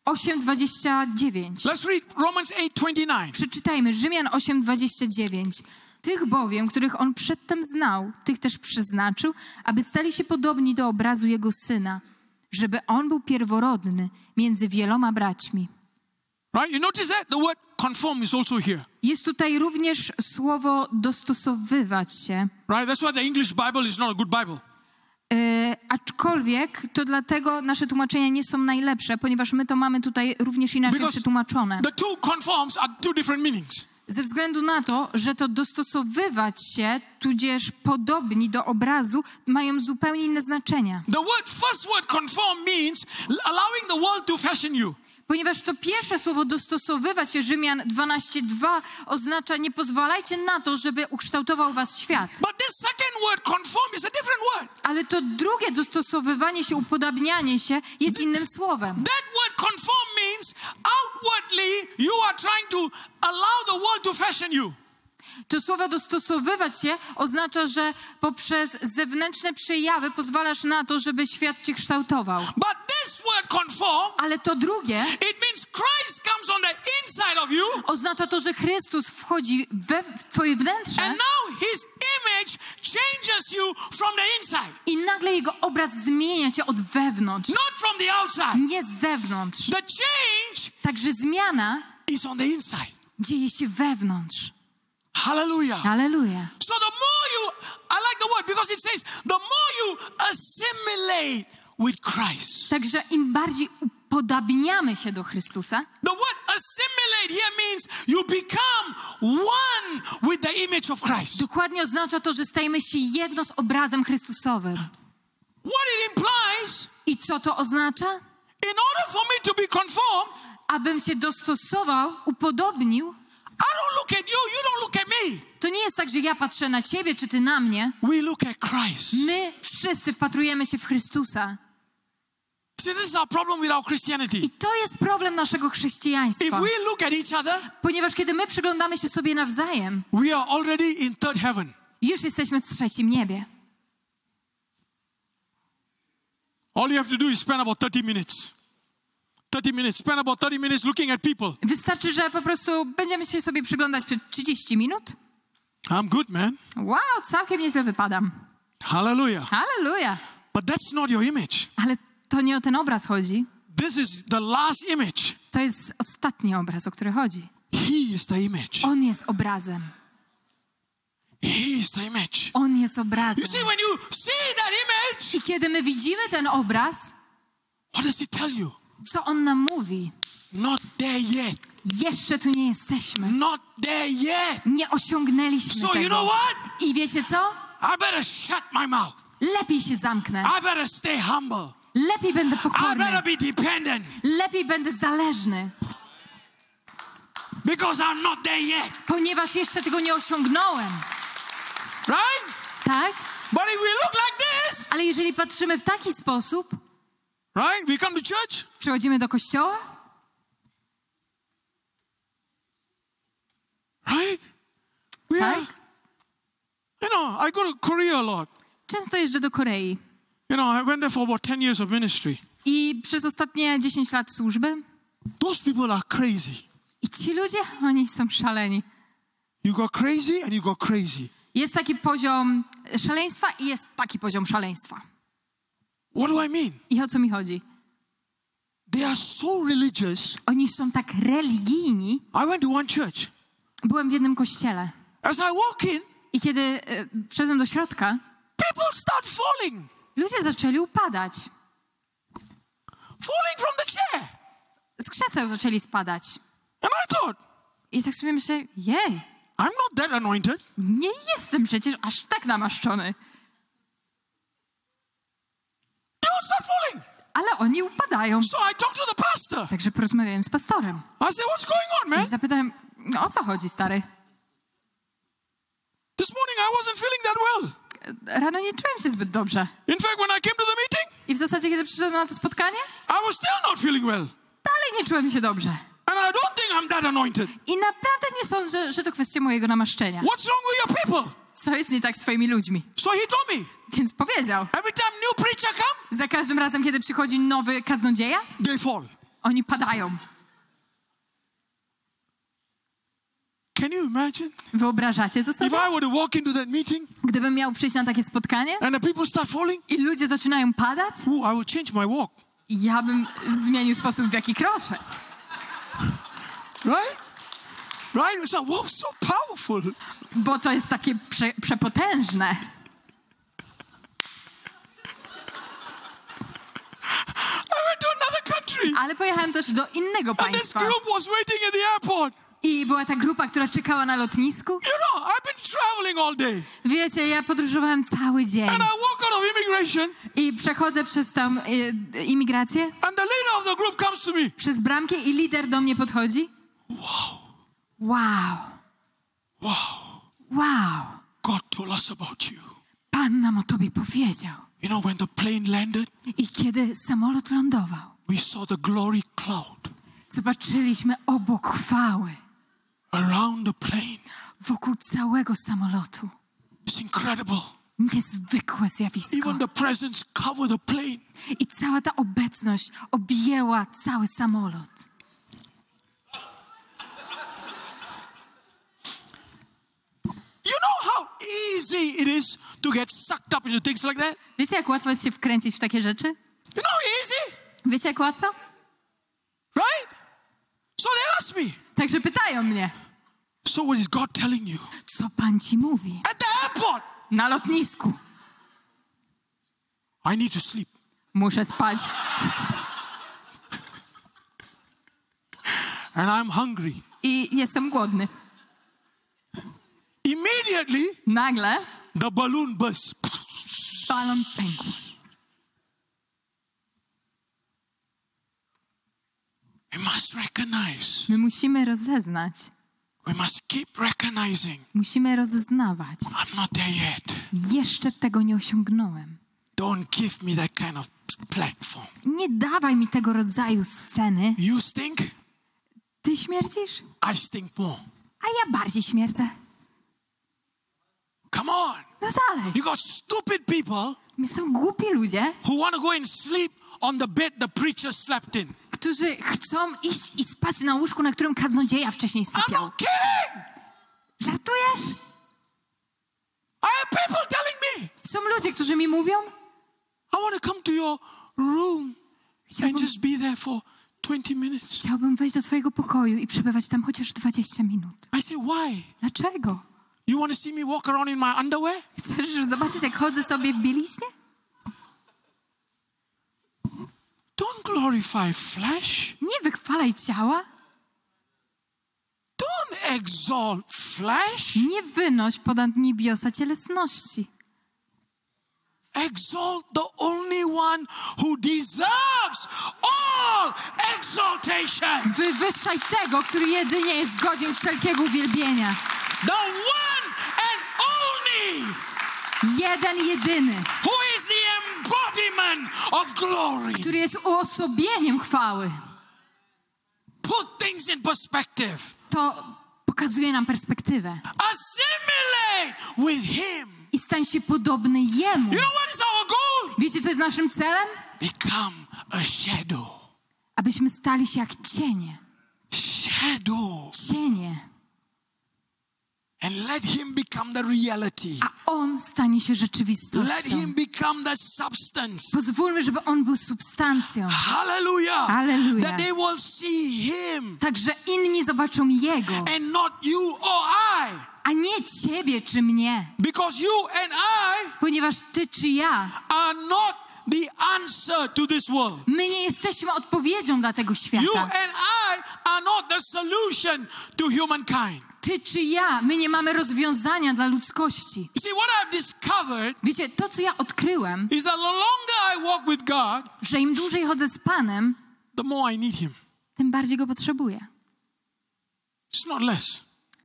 8:29. Let's read Romans 8:29. Przeczytajmy Rzymian 8:29. Tych bowiem, których on przedtem znał, tych też przeznaczył, aby stali się podobni do obrazu jego syna, żeby on był pierworodny między wieloma braćmi. Right? You notice that the word conform is also here. Jest tutaj również słowo dostosowywać się. Right? That's why the English Bible is not a good Bible. E, aczkolwiek to dlatego nasze tłumaczenia nie są najlepsze, ponieważ my to mamy tutaj również inaczej Because przetłumaczone. The two conforms are two different meanings. Ze względu na to, że to dostosowywać się, tudzież podobni do obrazu, mają zupełnie inne znaczenia. The word first word conform means allowing the world to fashion you. Ponieważ to pierwsze słowo dostosowywać się, Rzymian 12:2, oznacza nie pozwalajcie na to, żeby ukształtował was świat. Ale to drugie dostosowywanie się, upodabnianie się jest innym słowem. That word conform means outwardly you are trying to allow the world to fashion you. To słowo dostosowywać się oznacza, że poprzez zewnętrzne przejawy pozwalasz na to, żeby świat cię kształtował. But this word conform, Ale to drugie it means Christ comes on the inside of you oznacza to, że Chrystus wchodzi we, w twoje wnętrze and now his image changes you from the inside, i nagle jego obraz zmienia cię od wewnątrz, not from the outside. nie z zewnątrz. The change Także zmiana is on the inside. dzieje się wewnątrz. Hallelujah. Aleluja. So the more you, I like the word because it says, the more you assimilate with Christ. Także im bardziej upodabniamy się do Chrystusa, The word assimilate here means you become one with the image of Christ. dokładnie oznacza to, że stajemy się jedno z obrazem Chrystusowym. What it implies, I co to oznacza? in order for me to be conformed, Abym się dostosował, upodobnił, I don't look at you, you don't look at me. to nie jest tak, że ja patrzę na ciebie czy ty na mnie. We look at Christ. My wszyscy wpatrujemy się w Chrystusa. See, this is our problem with our I Christianity. to jest problem naszego If chrześcijaństwa. we look at each other, Ponieważ kiedy my przyglądamy się sobie nawzajem, we are already in third heaven. już jesteśmy w trzecim niebie. All you have to do is spend about 30 minutes. 30 minutes. Spend about 30 minutes looking at people. Wystarczy, że po prostu będziemy się sobie przyglądać przez 30 minut. I'm good, man. Wow, całkiem nieźle wypadam. Hallelujah. Halleluja. But that's not your image. Ale to nie o ten obraz chodzi. This is the last image. To jest ostatni obraz, o który chodzi. He is the image. On jest obrazem. He is the image. On jest obrazem. You see, when you see that image, I kiedy my widzimy ten obraz, what does it tell you? Co on nam mówi? Not there yet. Jeszcze tu nie jesteśmy. Not there yet. Nie osiągnęliśmy So you tego. know what? I wiecie co? I better shut my mouth. Lepiej się zamknę. I better stay humble. Lepiej będę I pokorny. better be dependent Lepiej będę zależny. because I'm not there yet. Ponieważ jeszcze tego nie osiągnąłem. Right? Tak? But if we look like this, Ale jeżeli patrzymy w taki sposób, right? We come to church. przychodzimy do kościoła, Right? We are, tak? you know, I go to Korea a lot. Często jeżdżę do Korei. You know, I went there for about 10 years of ministry. I przez ostatnie 10 lat służby Those people are crazy. i ci ludzie, oni są szaleni. You go crazy and you go crazy. Jest taki poziom szaleństwa i jest taki poziom szaleństwa. What do I mean? I o co mi chodzi? They are so religious. Oni są tak religijni. I went to one church. Byłem w jednym kościele As I walk in, i kiedy e, wszedłem do środka, people start falling, ludzie zaczęli upadać. falling from the chair. Z krzeseł zaczęli spadać. And I thought, I tak sobie myślę, jej, I'm not that anointed. nie jestem przecież aż tak namaszczony. Ale oni upadają. So I talked to the pastor. Także porozmawiałem z pastorem. I said, What's going on, I man? zapytałem, no, o co chodzi, stary? This morning I wasn't feeling that well. Rano nie czułem się zbyt dobrze. In fact, when I came to the meeting, I w zasadzie, kiedy przyszedłem na to spotkanie, I was still not feeling well. dalej nie czułem się dobrze. And I don't think I'm that anointed. I naprawdę nie sądzę, że to kwestia mojego namaszczenia. What's wrong with your people? Co jest nie tak z twoimi ludźmi? So he told me, Więc powiedział, every time new preacher come, za każdym razem, kiedy przychodzi nowy kaznodzieja, they fall. oni padają. Can you imagine? Wyobrażacie to If sobie? I were to walk into that meeting Gdybym miał przyjść na takie spotkanie and the people start falling, i ludzie zaczynają padać, ooh, I change my walk. ja bym zmienił sposób, w jaki kroczę. Right? Right? It's like, wow, so powerful. Bo to jest takie prze, przepotężne. Ale pojechałem też do innego And this państwa. group was waiting at the airport. I była ta grupa, która czekała na lotnisku. You know, I've been traveling all day. Wiecie, ja podróżowałem cały dzień. And I walk out of immigration, I przechodzę przez tam y, imigrację, and the leader of the group comes to me. przez bramkę i lider do mnie podchodzi. Wow. Wow, Wow. God told us about you. Pan nam o tobie powiedział. You know, when the plane landed, I kiedy samolot lądował, we saw the glory cloud zobaczyliśmy obok chwały around the plane. wokół całego samolotu. It's incredible. Niezwykłe zjawisko. Even the presence covered the plane. I cała ta obecność objęła cały samolot. You know how easy it is to get sucked up into things like that? Wiecie, jak łatwo jest się wkręcić w takie rzeczy? You know how easy? Wiecie, jak łatwo? Right? So they asked me, Także pytają mnie, So what is God telling you? co Pan ci mówi? At the airport, Na lotnisku. I need to sleep. Muszę spać. And I'm hungry. I jestem głodny. Immediately, Nagle the balloon burst. balon pękł. We must recognize. My musimy rozeznać. We must keep recognizing. Musimy rozeznawać. I'm not there yet. Jeszcze tego nie osiągnąłem. Don't give me that kind of platform. Nie dawaj mi tego rodzaju sceny. You stink, Ty śmierdzisz, I stink more. a ja bardziej śmierdzę. Come on. No dalej. You got stupid people Są głupi ludzie, who want to go and sleep on the bed the preacher slept in. którzy chcą iść i spać na łóżku, na którym kaznodzieja wcześniej I'm sypiał. not kidding. Żartujesz? I have people telling me, Są ludzie, którzy mi mówią, I want to come to your room and Chciałbym- just be there for 20 minutes. chciałbym wejść do twojego pokoju i przebywać tam chociaż 20 minut. I say, why? Dlaczego? You want to see me walk around in my underwear? Chcesz zobaczyć, jak chodzę sobie w bieliźnie? Don't glorify flesh. Nie wychwalaj ciała, Don't exalt flesh. nie wynoś ponad niebiosa cielesności. Exalt the only one who deserves all exaltation. Wywyższaj tego, który jedynie jest godzien wszelkiego uwielbienia. The one and only Jeden, jedyny, who is the embodiment of glory. który jest uosobieniem chwały. Put things in perspective. To pokazuje nam perspektywę. Assimilate with him. I stań się podobny Jemu. You know what is our goal? Wiecie, co jest naszym celem? Become a shadow. Abyśmy stali się jak cienie. Shadow. Cienie. And let him become the reality. A On stanie się Let rzeczywistością. him become the substance. Pozwólmy, żeby On był substancją. Hallelujah. Hallelujah. That they will see him Tak, że inni zobaczą Jego, and not you or I. a nie Ciebie czy mnie. Because you and I Ponieważ Ty czy ja are not the answer to this world. My nie jesteśmy odpowiedzią dla tego You świata. and I are not the solution to humankind. Ty czy ja, my nie mamy rozwiązania dla ludzkości. You Wiecie, to co ja odkryłem, że im dłużej chodzę z Panem, tym bardziej Go potrzebuję.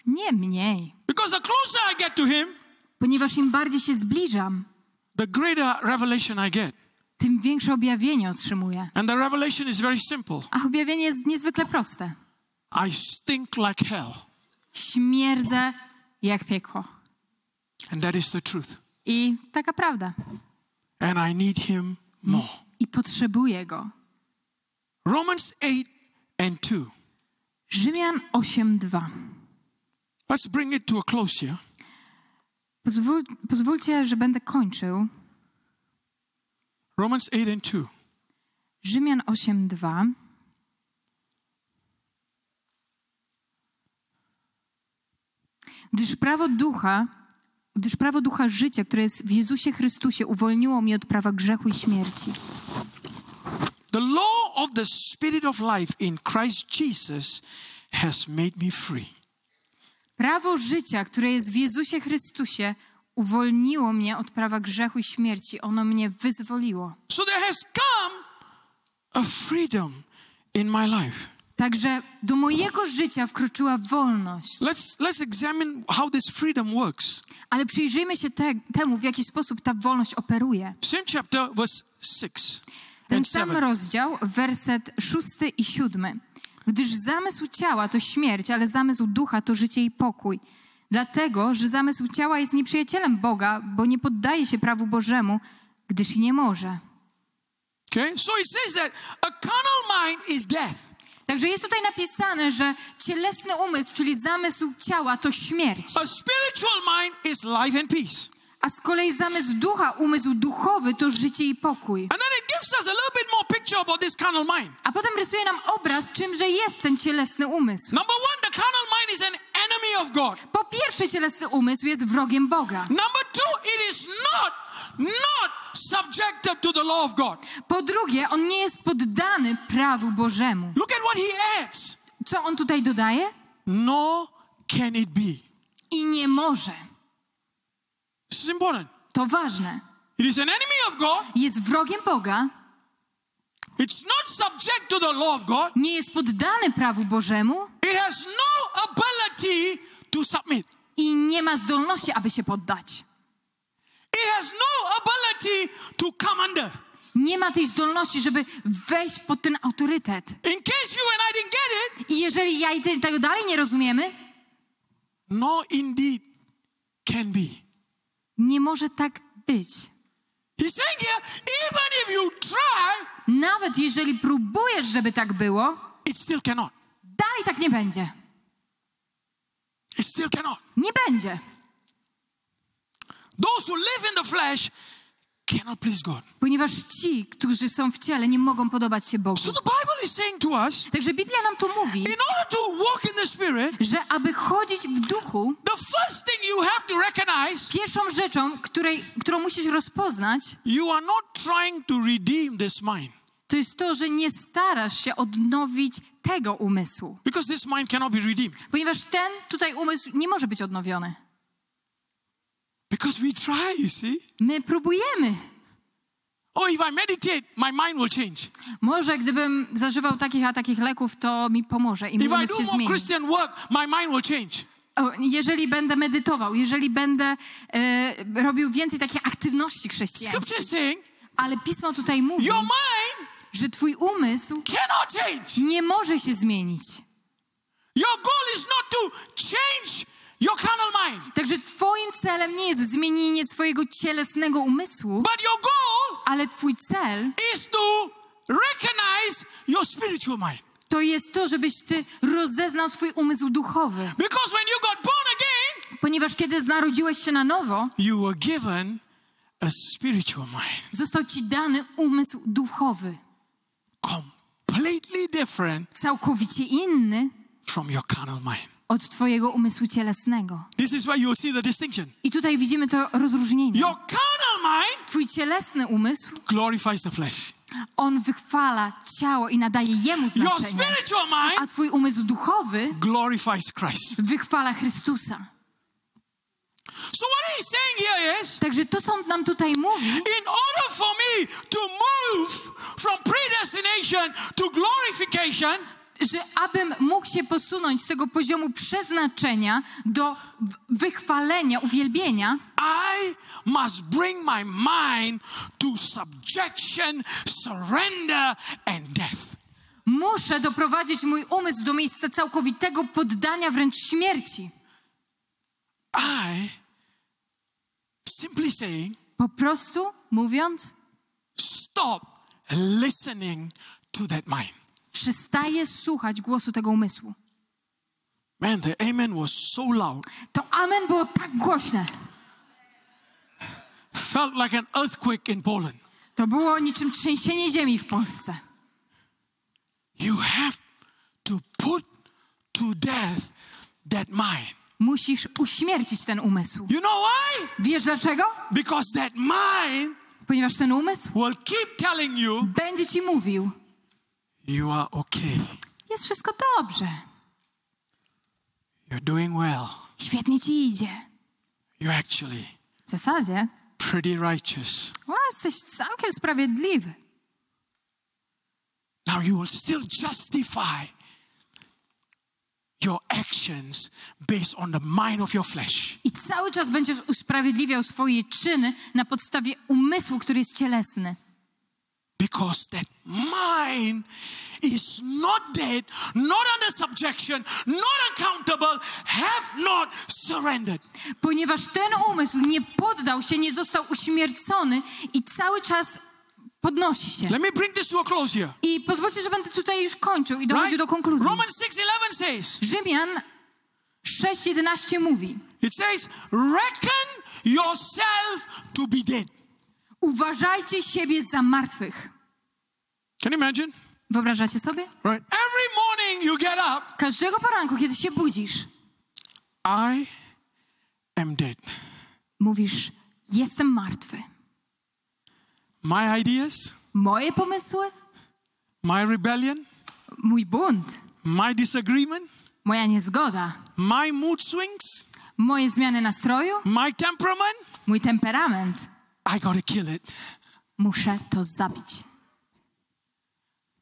Nie mniej. Ponieważ im bardziej się zbliżam, the greater revelation I get. Tym większe objawienie otrzymuję. And the revelation is very simple. A objawienie jest niezwykle proste. I stink like hell. Śmierdzę jak piekło. And that is the truth. I taka prawda. And I need Him more. I potrzebuję Go. Romans 8 and 2. Rzymian 8:2. Let's bring it to a close here. Pozwól, pozwólcie, że będę kończył. Romans 8 and 2. Rzymian 8:2. Gdyż prawo ducha, gdyż prawo ducha życia, które jest w Jezusie Chrystusie, uwolniło mnie od prawa grzechu i śmierci. The law of the Spirit of life in Christ Jesus has made me free. Prawo życia, które jest w Jezusie Chrystusie, uwolniło mnie od prawa grzechu i śmierci. Ono mnie wyzwoliło. So there has come a freedom in my life. Także do mojego życia wkroczyła wolność. Let's, let's examine how this freedom works. Ale przyjrzyjmy się te, temu, w jaki sposób ta wolność operuje. Same chapter, verse 6 Ten sam 7. rozdział, werset szósty i siódmy. Gdyż zamysł ciała to śmierć, ale zamysł ducha to życie i pokój. Dlatego, że zamysł ciała jest nieprzyjacielem Boga, bo nie poddaje się prawu Bożemu, gdyż i nie może. Okay? So it says that a carnal mind is death. Także jest tutaj napisane, że cielesny umysł, czyli zamysł ciała, to śmierć, A spiritual mind is life and peace. A z kolei zamysł ducha, umysł duchowy, to życie i pokój. A potem rysuje nam obraz, czymże jest ten cielesny umysł. Number one, the carnal mind is an enemy of God. Po pierwsze, cielesny umysł jest wrogiem Boga. Number two, it is not, not subjected to the law of God. Po drugie, on nie jest poddany prawu Bożemu. Look at what he adds. Co on tutaj dodaje? Nor can it be. I nie może. This is important. To ważne. It is an enemy of God. Jest wrogiem Boga, It's not subject to the law of God. nie jest poddany prawu Bożemu It has no ability to submit. i nie ma zdolności, aby się poddać. It has no ability to come under. Nie ma tej zdolności, żeby wejść pod ten autorytet. In case you and I didn't get it, I jeżeli ja i ty tego dalej nie rozumiemy, nor indeed can be. Nie może tak być. Nawet jeżeli próbujesz, żeby tak było, dalej tak nie będzie. Nie będzie. Those who live in the flesh cannot please God. Ponieważ ci, którzy są w ciele, nie mogą podobać się Bogu. So the Bible is saying to us, Także Biblia nam tu mówi, in order to walk in the Spirit, że aby chodzić w duchu, the first thing you have to recognize, pierwszą rzeczą, której, którą musisz rozpoznać, you are not trying to redeem this mind. to jest to, że nie starasz się odnowić tego umysłu. Because this mind cannot be redeemed. Ponieważ ten tutaj umysł nie może być odnowiony. Because we try, you see. My próbujemy. Oh, if I meditate, my mind will change. Może gdybym zażywał takich a takich leków, to mi pomoże i mój If I do się more zmieni. Christian work, my mind will change. O, jeżeli będę medytował, jeżeli będę e, robił więcej takich aktywności chrześcijańskich. Scripture saying Ale Pismo tutaj mówi, your mind że twój umysł cannot change. nie może się zmienić. Your goal is not to change Także twoim celem nie jest zmienienie swojego cielesnego umysłu, but your goal ale twój cel is to recognize your spiritual mind. to jest to, żebyś ty rozeznał swój umysł duchowy. Because when you got born again, Ponieważ kiedy narodziłeś się na nowo, you were given a spiritual mind, został ci dany umysł duchowy. completely different Całkowicie inny from your carnal mind. Od twojego umysłu cielesnego. This is why you'll see the distinction. I tutaj widzimy to rozróżnienie. Your carnal mind Twój cielesny umysł, glorifies the flesh. on wychwala ciało i nadaje jemu znaczenie. A twój umysł duchowy glorifies Christ. wychwala Chrystusa. So what he's saying here is, Także to, co on nam tutaj mówi, in order for me to move from predestination to glorification, że abym mógł się posunąć z tego poziomu przeznaczenia do wychwalenia, uwielbienia, I must bring my mind to subjection, surrender, and death. muszę doprowadzić mój umysł do miejsca całkowitego poddania, wręcz śmierci. I, simply saying, Po prostu mówiąc, stop listening to that mind. Przestaję słuchać głosu tego umysłu. Man, the amen was so loud. To amen było tak głośne. Felt like an earthquake in Poland. To było niczym trzęsienie ziemi w Polsce. You have to put to death that mind. Musisz uśmiercić ten umysł. You know why? Wiesz dlaczego? Because that mind Ponieważ ten umysł will keep telling you będzie ci mówił, you are okay. jest wszystko dobrze, You're doing well. świetnie ci idzie. You're actually W zasadzie pretty righteous. o, jesteś całkiem sprawiedliwy. Now you will still justify your actions based on the mind of your flesh. I cały czas będziesz usprawiedliwiał swoje czyny na podstawie umysłu, który jest cielesny. Because that mind is not dead, not under subjection, not accountable, have not surrendered. Ponieważ ten umysł nie poddał się, nie został uśmiercony i cały czas podnosi się. Let me bring this to a close here. I pozwólcie, że będę tutaj już kończył i dochodził do konkluzji. Romans 6:11 says, Rzymian 6:11 mówi: it says, reckon yourself to be dead. Uważajcie siebie za martwych. Can you imagine? Wyobrażacie sobie? Right? Every morning you get up, Każdego poranku, kiedy się budzisz, I am dead. mówisz: Jestem martwy. My ideas, Moje pomysły, my rebellion, mój bunt, my disagreement, moja niezgoda, my mood swings, moje zmiany nastroju, my temperament, mój temperament. I gotta kill it. Muszę to zabić.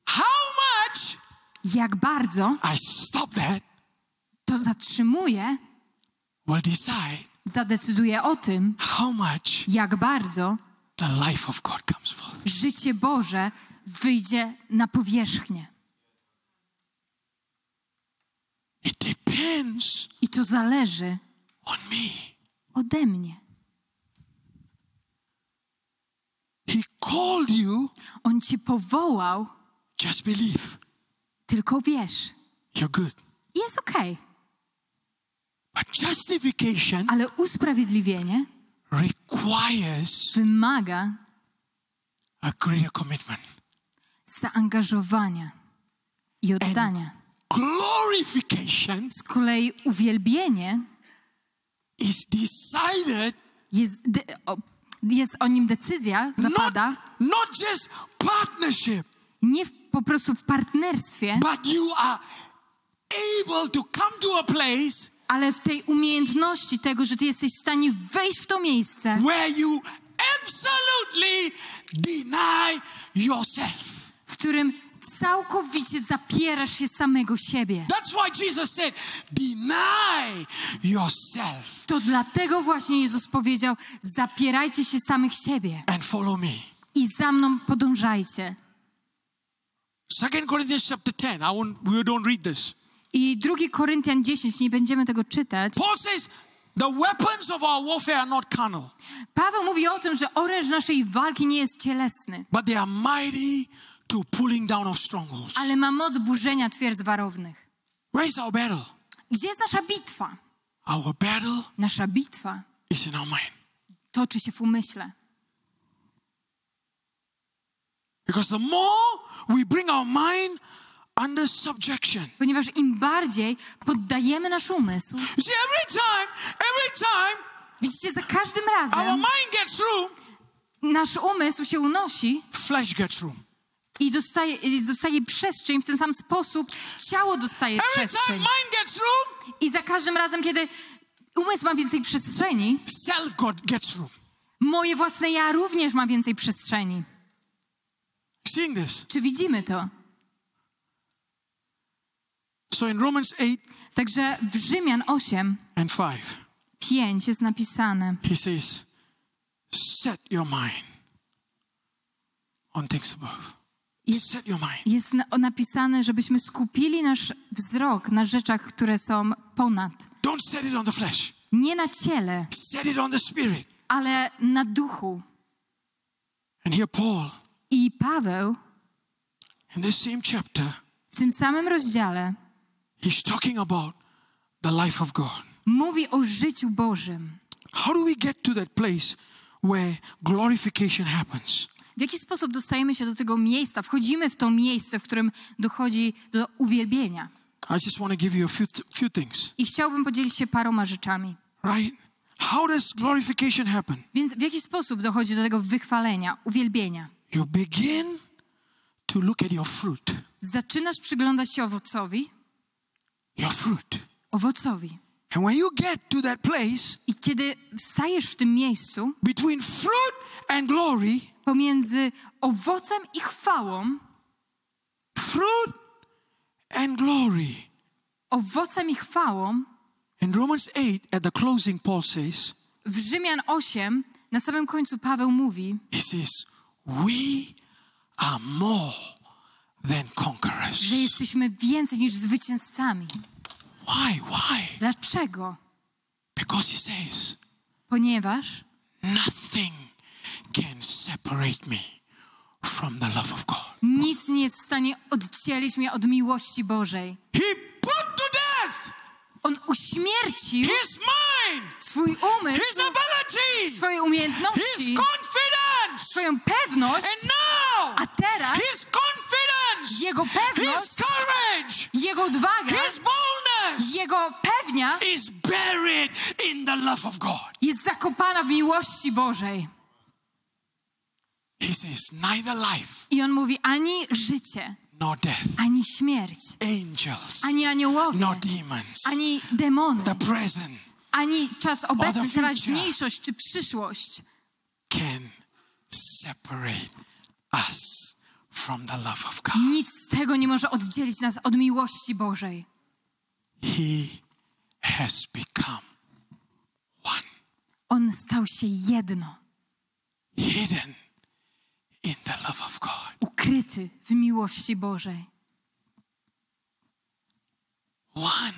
How much Jak bardzo I stop that to zatrzymuje, will decide zadecyduje o tym, how much jak bardzo the life of God comes forth. życie Boże wyjdzie na powierzchnię. It depends I to zależy on me. ode mnie. He called you, On cię powołał, just believe. tylko wiesz. You're good. Jest okej. But justification Ale usprawiedliwienie requires wymaga a greater commitment. zaangażowania i oddania. Glorification Z kolei uwielbienie is decided jest, de, jest o nim decyzja, not, zapada not just partnership, nie w, po prostu w partnerstwie, but you are able to come to a place ale w tej umiejętności tego, że ty jesteś w stanie wejść w to miejsce, where you absolutely deny yourself. w którym całkowicie zapierasz się samego siebie. That's why Jesus said, deny yourself To dlatego właśnie Jezus powiedział: zapierajcie się samych siebie and follow me. i za mną podążajcie. Second Corinthians chapter 10. I won't, we don't read this. I 2 Koryntian 10, nie będziemy tego czytać. Paul says, the weapons of our warfare are not carnal, Paweł mówi o tym, że oręż naszej walki nie jest cielesny, but they are mighty to pulling down of strongholds. ale ma moc burzenia twierdz warownych. Where is our battle? Gdzie jest nasza bitwa? Our battle Nasza bitwa is in our mind. toczy się w umyśle. Because the more we bring our mind under subjection, Ponieważ im bardziej poddajemy nasz umysł, see, every time, every time widzicie, za każdym our razem, mind gets through, nasz umysł się unosi flesh gets room. I dostaje, dostaje przestrzeń, w ten sam sposób ciało dostaje przestrzeń. I za każdym razem, kiedy umysł ma więcej przestrzeni, self God gets room. moje własne ja również ma więcej przestrzeni. Seeing this. Czy widzimy to? So in Romans 8 Także w Rzymian 8, and 5, 5 jest napisane, he says, Set your mind on things above. Jest, jest na- napisane, żebyśmy skupili nasz wzrok na rzeczach, które są ponad. Don't set it on the flesh, Nie na ciele, set it on the spirit. ale na duchu. And here, Paul, I Paweł in this same chapter, w tym samym rozdziale he's talking about the life of God. mówi o życiu Bożym. How do we get to that place where glorification happens? W jaki sposób dostajemy się do tego miejsca, wchodzimy w to miejsce, w którym dochodzi do uwielbienia. I just want to give you a few, few things, I chciałbym podzielić się paroma rzeczami. right? How does glorification happen? Więc w jaki sposób dochodzi do tego wychwalenia, uwielbienia? You begin to look at your fruit. Zaczynasz przyglądać się owocowi, Your fruit. owocowi. And when you get to that place I kiedy stajesz w tym miejscu between fruit and glory, pomiędzy owocem i chwałą, fruit and glory. owocem i chwałą, In Romans 8, at the closing, Paul says, w Rzymian 8 na samym końcu Paweł mówi, he says, we are more than conquerors. że jesteśmy więcej niż zwycięzcami. Why? Why? Dlaczego? Because he says, Ponieważ nothing can separate me from the love of God. nic nie jest w stanie oddzielić mnie od miłości Bożej. He put to death On uśmiercił his mind, swój his umysł, ability, swoje his umiejętności, confidence. swoją pewność, And now, a teraz his confidence, jego his pewność, courage, jego odwaga, his boldness jego pewnia is buried in the love of God. jest zakopana w miłości Bożej. He says, neither life I on mówi, ani życie, nor death, ani śmierć, angels ani aniołowie, nor demons, ani demony, the present ani czas obecny, teraźniejszość czy przyszłość can separate us from the love of God. nic z tego nie może oddzielić nas od miłości Bożej. He has become one, On stał się jedno, hidden in the love of God. Ukryty w miłości Bożej. One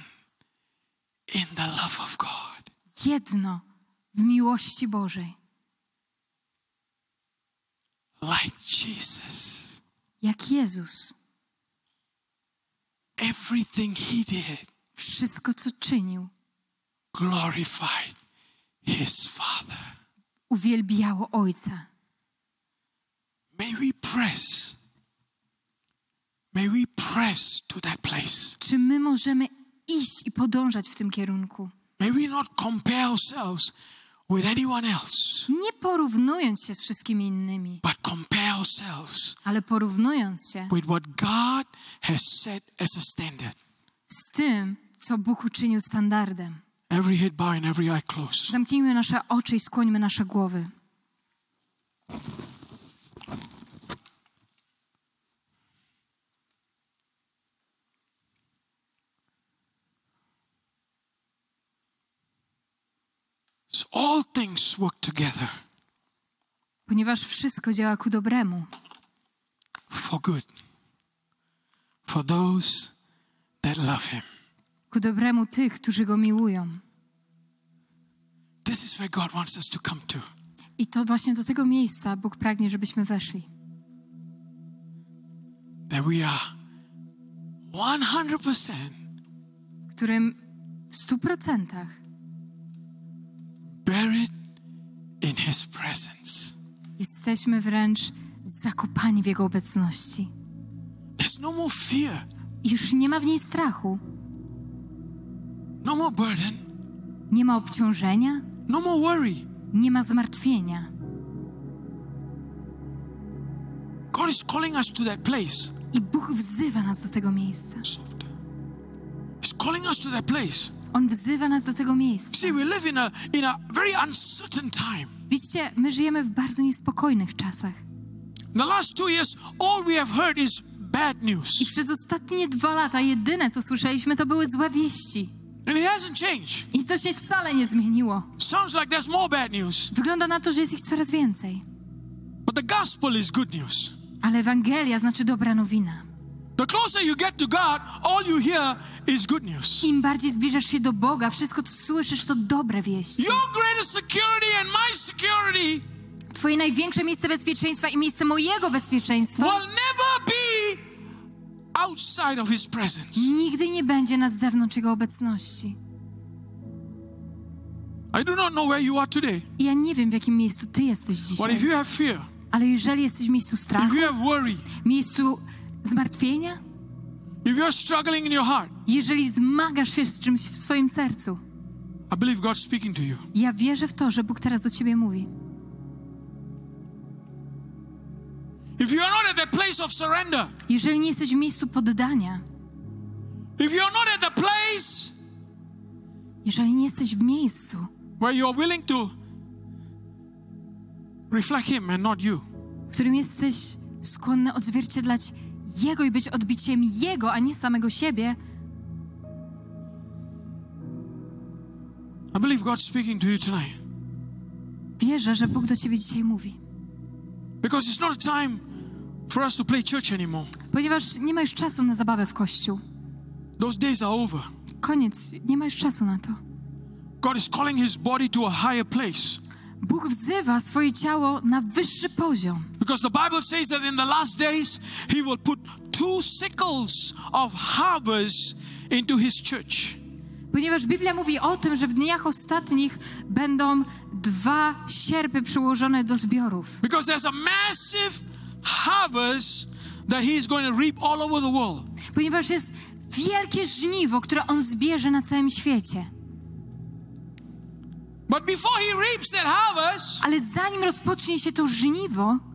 in the love of God. Jedno w miłości Bożej. Like Jesus. Jak Jezus. Everything he did Wszystko, co czynił, glorified his Father. uwielbiało Ojca. May we press. May we press to that place. Czy my możemy iść i podążać w tym kierunku? May we not compare ourselves with anyone else, Nie porównując się z wszystkimi innymi, but compare ourselves ale porównując się with what God has set as a standard. z tym, co Bóg uczynił standardem. Every head bowed and every eye closed. Zamknijmy nasze oczy i skłońmy nasze głowy. All things work together Ponieważ wszystko działa ku dobremu. for good for those that love Him. Ku dobremu tych, którzy Go miłują. This is where God wants us to come to. I to właśnie do tego miejsca Bóg pragnie, żebyśmy weszli. That we are 100% W którym w stu procentach buried in His presence. jesteśmy wręcz zakopani w Jego obecności. There's no more fear, już nie ma w niej strachu, no more burden, nie ma obciążenia, no more worry. nie ma zmartwienia. God is calling us to that place. I Bóg wzywa nas do tego miejsca. He's calling us to that place. On wzywa nas do tego miejsca. See, we live in a in a very uncertain time. Widzicie, my żyjemy w bardzo niespokojnych czasach. In the last two years, all we have heard is bad news. I przez ostatnie dwa lata jedyne, co słyszeliśmy, to były złe wieści. And it hasn't changed. I to się wcale nie zmieniło. Sounds like there's more bad news. Wygląda na to, że jest ich coraz więcej. But the gospel is good news. Ale Ewangelia znaczy dobra nowina. The closer you get to God, all you hear is good news. Im bardziej zbliżasz się do Boga, wszystko, co słyszysz, to dobre wieści. Your greatest security and my security Twoje największe miejsce bezpieczeństwa i miejsce mojego bezpieczeństwa will never be outside of His presence. nigdy nie będzie na zewnątrz Jego obecności. I do not know where you are today, I ja nie wiem, w jakim miejscu Ty jesteś but dzisiaj, if you have fear, ale jeżeli jesteś w miejscu strachu, if you have worry, miejscu zmartwienia, if you're struggling in your heart, jeżeli zmagasz się z czymś w swoim sercu, I believe God's speaking to you. ja wierzę w to, że Bóg teraz do Ciebie mówi. If you are not at that place of surrender, Jeżeli nie jesteś w miejscu poddania, if you are not at the place jeżeli nie jesteś w miejscu, where you are willing to reflect Him and not you, w którym jesteś skłonny odzwierciedlać Jego i być odbiciem Jego, a nie samego siebie, I believe God's speaking to you tonight. wierzę, że Bóg do Ciebie dzisiaj mówi. Because it's not time for us to play church anymore. Ponieważ nie ma już czasu na zabawę w kościół. Those days are over. Koniec, nie ma już czasu na to. God is calling His body to a higher place. Bóg wzywa swoje ciało na wyższy poziom. Because the Bible says that in the last days, He will put two sickles of harvest into His church. Ponieważ Biblia mówi o tym, że w dniach ostatnich będą dwa sierpy przyłożone do zbiorów. Because there's a massive harvest that He is going to reap all over the world. Ponieważ jest wielkie żniwo, które On zbierze na całym świecie. But before He reaps that harvest, Ale zanim rozpocznie się to żniwo,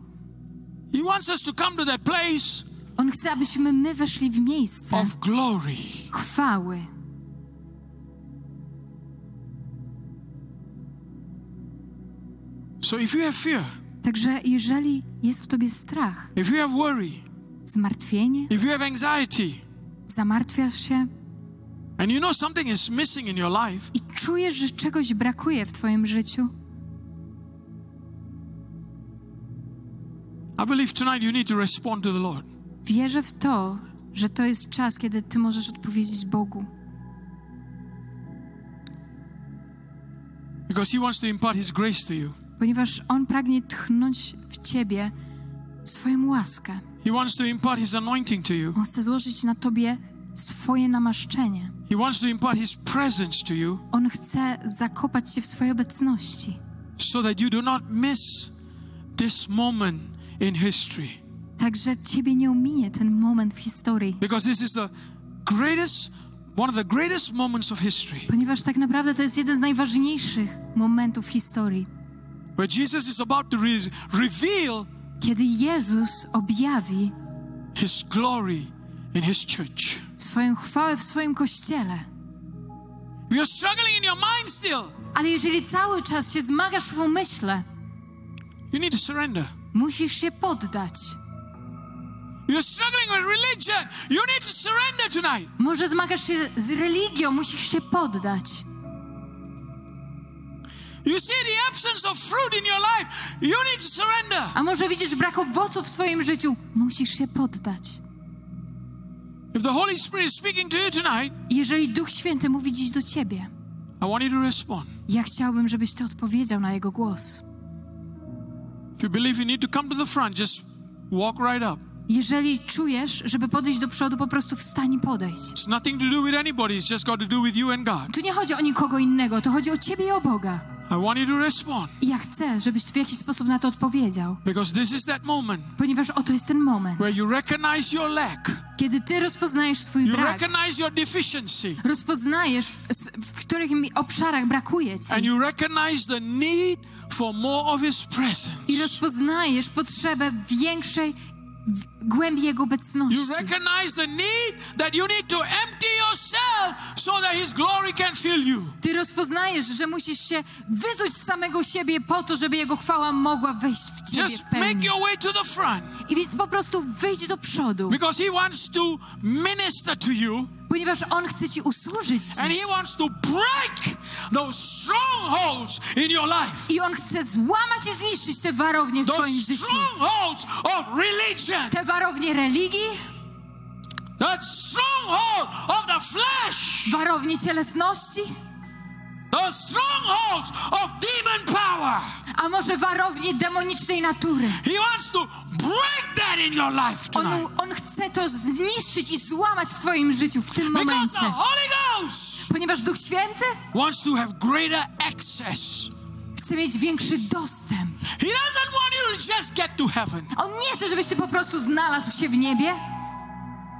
He wants us to come to that place On chce, abyśmy my weszli w miejsce of glory. chwały. So if you have fear, Także jeżeli jest w tobie strach, if you have worry, zmartwienie, if you have anxiety, zamartwiasz się and you know something is missing in your life, i czujesz, że czegoś brakuje w twoim życiu, wierzę w to, że to jest czas, kiedy ty możesz odpowiedzieć Bogu. Because He wants to impart His grace to you. Ponieważ On pragnie tchnąć w ciebie swoją łaskę. He wants to impart His anointing to you. On chce złożyć na tobie swoje namaszczenie. He wants to impart His presence to you On chce zakopać cię w swojej obecności, so that you do not miss this moment in history. tak że ciebie nie ominie ten moment w historii. Because this is the greatest, one of the greatest moments of history, Ponieważ tak naprawdę to jest jeden z najważniejszych momentów w historii, where Jesus is about to re- reveal kiedy Jezus objawi His glory in His church. swoją chwałę w swoim kościele. You're struggling in your mind still, Ale jeżeli cały czas się zmagasz w umyśle, you need to surrender. Musisz się poddać. You're struggling with religion, you need to surrender tonight. Może zmagasz się z religią, musisz się poddać. You see the absence of fruit in your life, you need to surrender. A może widzisz brak owoców w swoim życiu, musisz się poddać. If the Holy Spirit is speaking to you tonight, Jeżeli Duch Święty mówi dziś do ciebie, I want you to respond. ja chciałbym, żebyś ty odpowiedział na Jego głos. Jeżeli czujesz, żeby podejść do przodu, po prostu wstań i podejdź. It's nothing to do with anybody, it's just got to do with you and God. Tu nie chodzi o nikogo innego, to chodzi o ciebie i o Boga. I want you to respond. I ja chcę, żebyś w jakiś sposób na to odpowiedział, because this is that moment ponieważ oto jest ten moment, where you recognize your lack, kiedy ty rozpoznajesz swój you brak, recognize your deficiency, rozpoznajesz, w, w których obszarach brakuje ci. And you recognize the need for more of His presence. i rozpoznajesz potrzebę większej, głębi Jego obecności. You recognize the need that you need to empty yourself so that His glory can fill you. Ty rozpoznajesz, że musisz się wyzuć z samego siebie po to, żeby Jego chwała mogła wejść w Ciebie Just w make pełni. your way to the front I więc po prostu wyjdź do przodu, because He wants to minister to you ponieważ On chce Ci usłużyć and dziś. He wants to break those strongholds in your life. I On chce złamać i zniszczyć te warownie w Twoim Those życiu. strongholds of religion, Te warownie religii, that stronghold of the flesh, warownie cielesności, the strongholds of demon power. a może warownie demonicznej natury. He wants to break that in your life On, tonight. on chce to zniszczyć i złamać w Twoim życiu w tym Because the momencie. Holy Ghost Ponieważ Duch Święty wants to have greater access. chce mieć większy dostęp. He doesn't want you to just get to heaven, On nie chce, żebyś Ty po prostu znalazł się w niebie,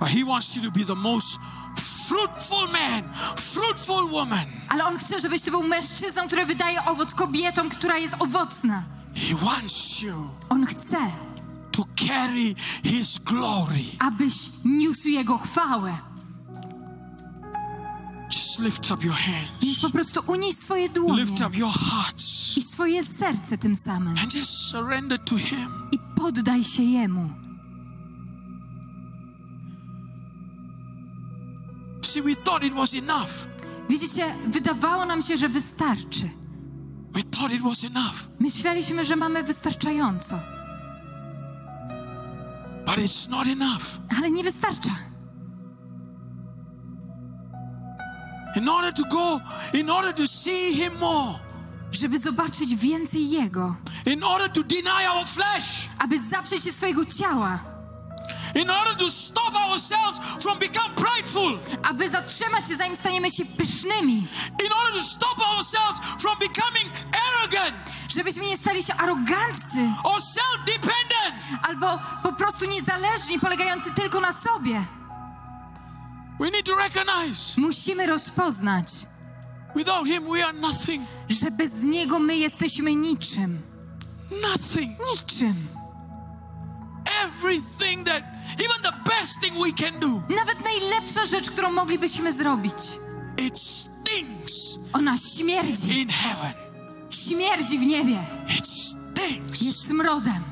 but He wants you to be the most fruitful man, fruitful woman. ale On chce, żebyś Ty był mężczyzną, który wydaje owoc kobietą, która jest owocna. He wants you On chce, to carry His glory. abyś niósł Jego chwałę. Just lift up your hands, Więc po prostu unieś swoje dłonie lift up your hearts, i swoje serce tym samym and just surrender to Him. i poddaj się Jemu. See, we thought it was enough. Widzicie, wydawało nam się, że wystarczy. We thought it was enough, Myśleliśmy, że mamy wystarczająco, but it's not enough. ale nie wystarcza. In order to go, in order to see Him more, Żeby zobaczyć więcej Jego, in order to deny our flesh, aby zaprzeć się swojego ciała, in order to stop ourselves from become prideful, aby zatrzymać się, zanim staniemy się pysznymi, in order to stop ourselves from becoming arrogant żebyśmy nie stali się aroganccy or self-dependent. albo po prostu niezależni, polegający tylko na sobie. We need to recognize Musimy rozpoznać, without Him we are nothing, że bez Niego my jesteśmy niczym. nothing. Niczym. Everything that, even the best thing we can do, Nawet najlepsza rzecz, którą moglibyśmy zrobić, it stinks ona śmierdzi. in heaven. Śmierdzi w niebie. It stinks. Jest smrodem.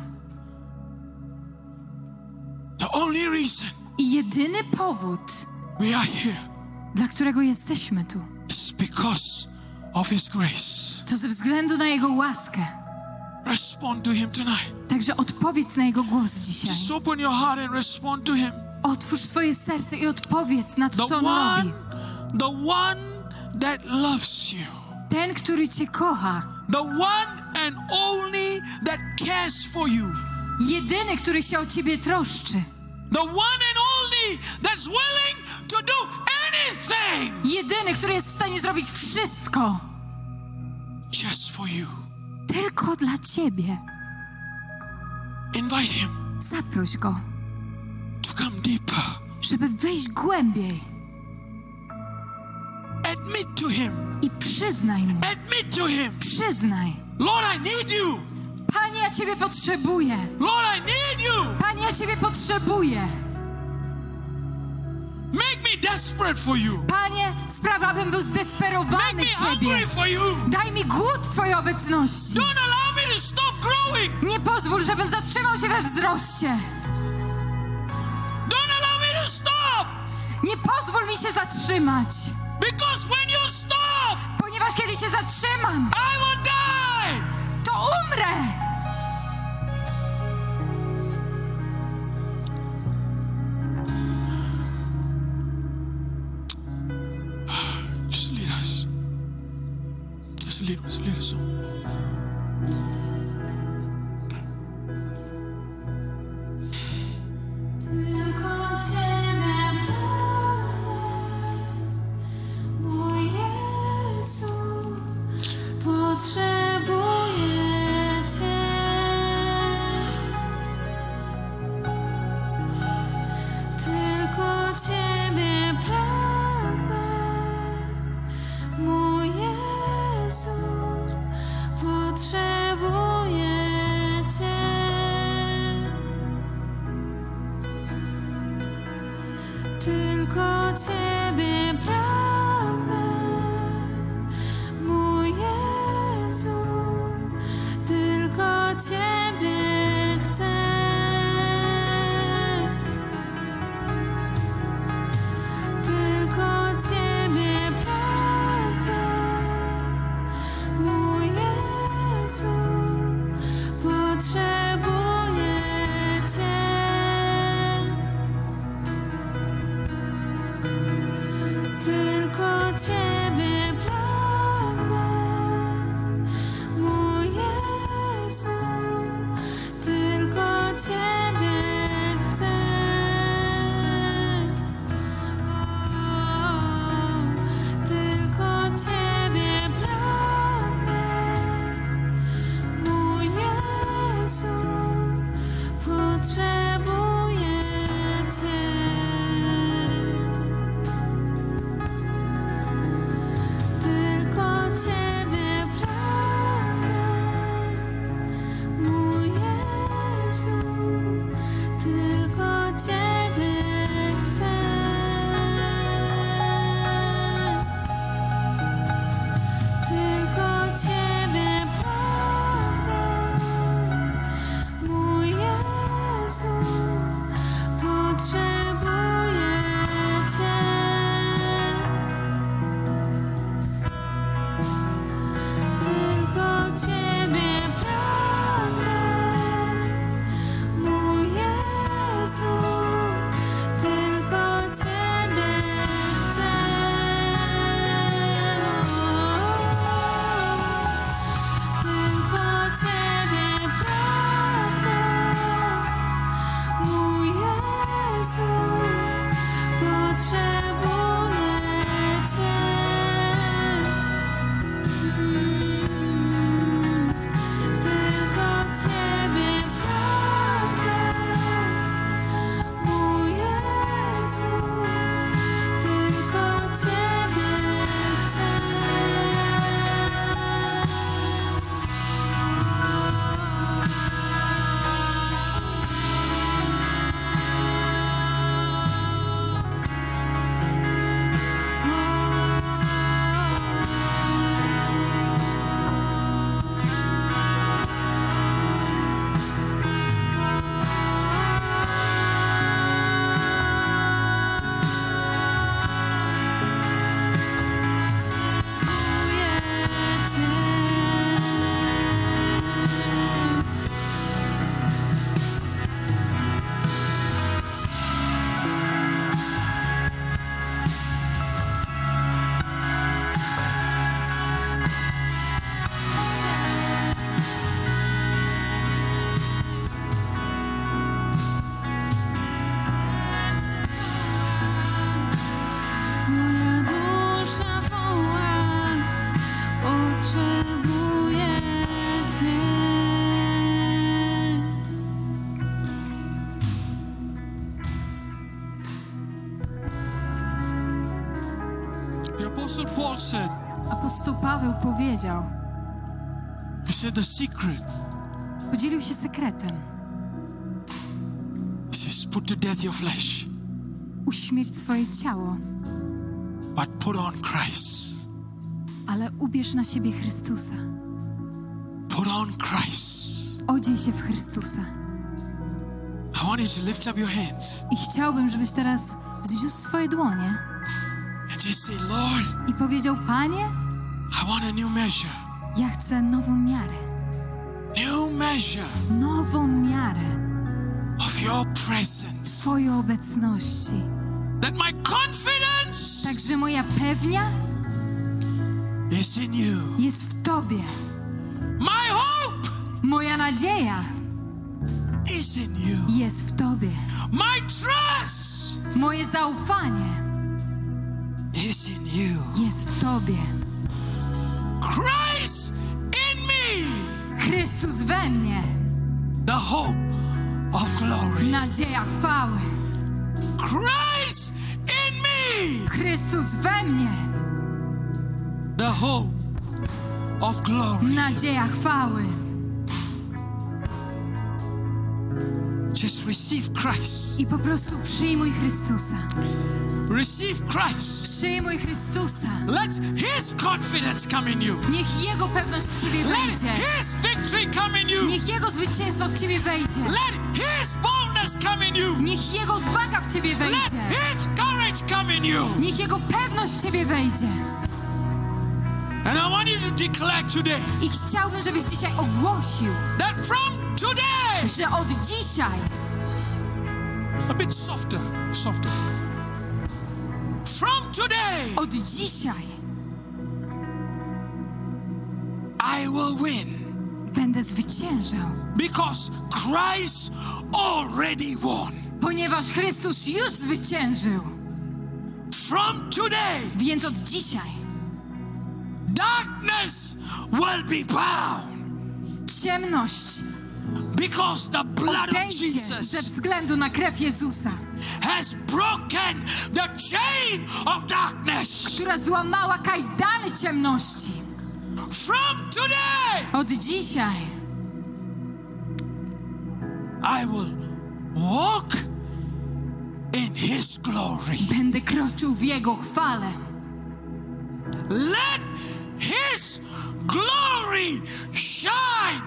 The only reason I jedyny powód, we are here dla którego jesteśmy tu, is because of His grace. to ze względu na Jego łaskę. Respond to Him tonight. Także odpowiedz na Jego głos dzisiaj. Just open your heart and respond to Him. Otwórz swoje serce i odpowiedz na to, The co On one, robi. the one that loves you. Ten, który Cię kocha. The one and only that cares for you. Jedyny, który się o Ciebie troszczy. The one and only that's willing to do anything Jedyny, który jest w stanie zrobić wszystko. just for you. Tylko dla Ciebie. Invite Him Zaproś Go, to come deeper. żeby wejść głębiej Admit to Him. i przyznaj Mu. Admit to Him. Przyznaj. Lord, I need you. Panie, ja Ciebie potrzebuję. Lord, I need you. Panie, ja Ciebie potrzebuję. Make me desperate for you. Panie, spraw, abym był Make zdesperowany me Ciebie. hungry for you. Daj mi głód Twojej obecności. Don't allow me to stop growing. Nie pozwól, żebym zatrzymał się we wzroście. Don't allow me to stop. Nie pozwól mi się zatrzymać. Because when you stop, Ponieważ kiedy się zatrzymam, I will die. to umrę. Just lead us. Lead us Apostle Paul said, Apostoł Paweł powiedział, he said the secret podzielił się sekretem. he says put to death your flesh, Uśmierć swoje ciało, but put on Christ. ale ubierz na siebie Chrystusa. Put on Christ. Odziej się w Chrystusa. I want you to lift up your hands I chciałbym, żebyś teraz wzniósł swoje dłonie i powiedział, Panie, I want a new measure. ja chcę nową miarę. New measure Nową miarę of your presence. Twojej obecności. That my confidence Także moja pewnia is in you. jest w Tobie. My hope Moja nadzieja is in you. jest w Tobie. My trust Moje zaufanie. Jest w Tobie. Christ in me, Chrystus we mnie. the hope of glory. Nadzieja chwały. Christ in me, Chrystus we mnie. the hope of glory. Nadzieja chwały. Just receive Christ. I po prostu przyjmuj Chrystusa. Receive Christ. Przyjmuj Chrystusa. Let His confidence come in you. Niech Jego pewność w Ciebie Let wejdzie. His victory come in you. Niech Jego zwycięstwo w Ciebie wejdzie. Let His boldness come in you. Niech Jego odwaga w Ciebie Let wejdzie. His courage come in you. Niech Jego pewność w Ciebie wejdzie. And I want you to declare today I chciałbym, żebyś dzisiaj ogłosił, that from today, że od dzisiaj, a bit softer, softer. From today, od dzisiaj I will win będę zwyciężał. because Christ already won. Ponieważ Chrystus już zwyciężył. From today, Więc od dzisiaj darkness will be bound ciemność because the blood of odejdzie ze Jesus względu na krew Jezusa, has broken the chain of darkness. która złamała kajdany ciemności. From today, Od dzisiaj I will walk in His glory. będę kroczył w Jego chwale. Let His glory shine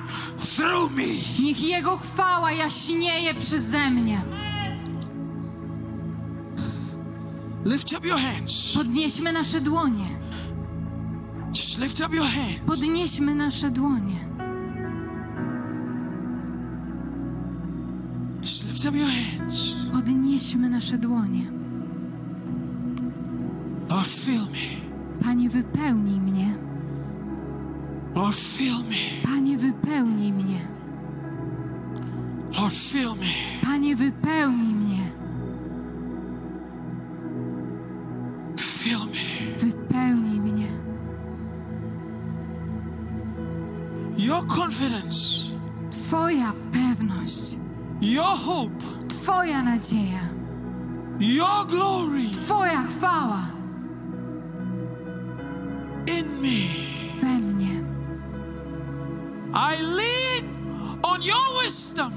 through me. Niech Jego chwała jaśnieje przeze mnie. Lift up your hands. Podnieśmy nasze dłonie. Just lift up your hand. Podnieśmy nasze dłonie. Just lift up your hands. Podnieśmy nasze dłonie. Lord, fill me. Panie, wypełnij mnie. Lord, fill me. Panie, wypełnij mnie. Lord, fill me. Panie, wypełnij confidence, Twoja pewność, your hope, Twoja nadzieja, your glory Twoja chwała in me. we mnie. I lean on your wisdom.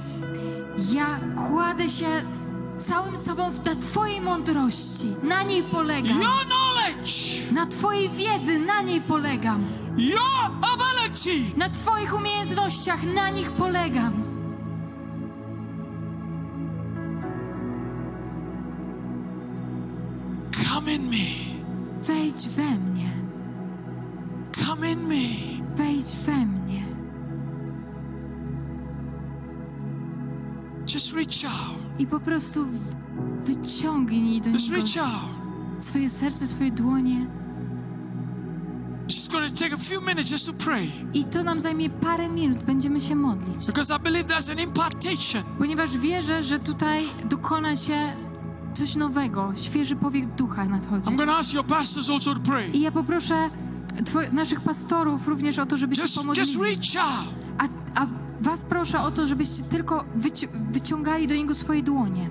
Ja kładę się całym sobą na Twojej mądrości. Na niej polegam. Your knowledge, Na Twojej wiedzy, na niej polegam. your ability. Na Twoich umiejętnościach, na nich polegam. Come in me. Wejdź we mnie. Come in me. Wejdź we mnie. Just reach out. I po prostu w- wyciągnij do Just Niego reach out. swoje serce, swoje dłonie. Just going to take a few minutes just to pray. I to nam zajmie parę minut. Będziemy się modlić. Because I believe that's an impartation. Ponieważ wierzę, że tutaj dokona się coś nowego. Świeży powiew ducha nadchodzi. I'm to ask your pastors also to pray. I ja poproszę Twoje, naszych pastorów również o to, żebyście Just, just pomodlili. reach out. A, a was proszę o to, żebyście tylko wyci- wyciągali do Niego swoje dłonie.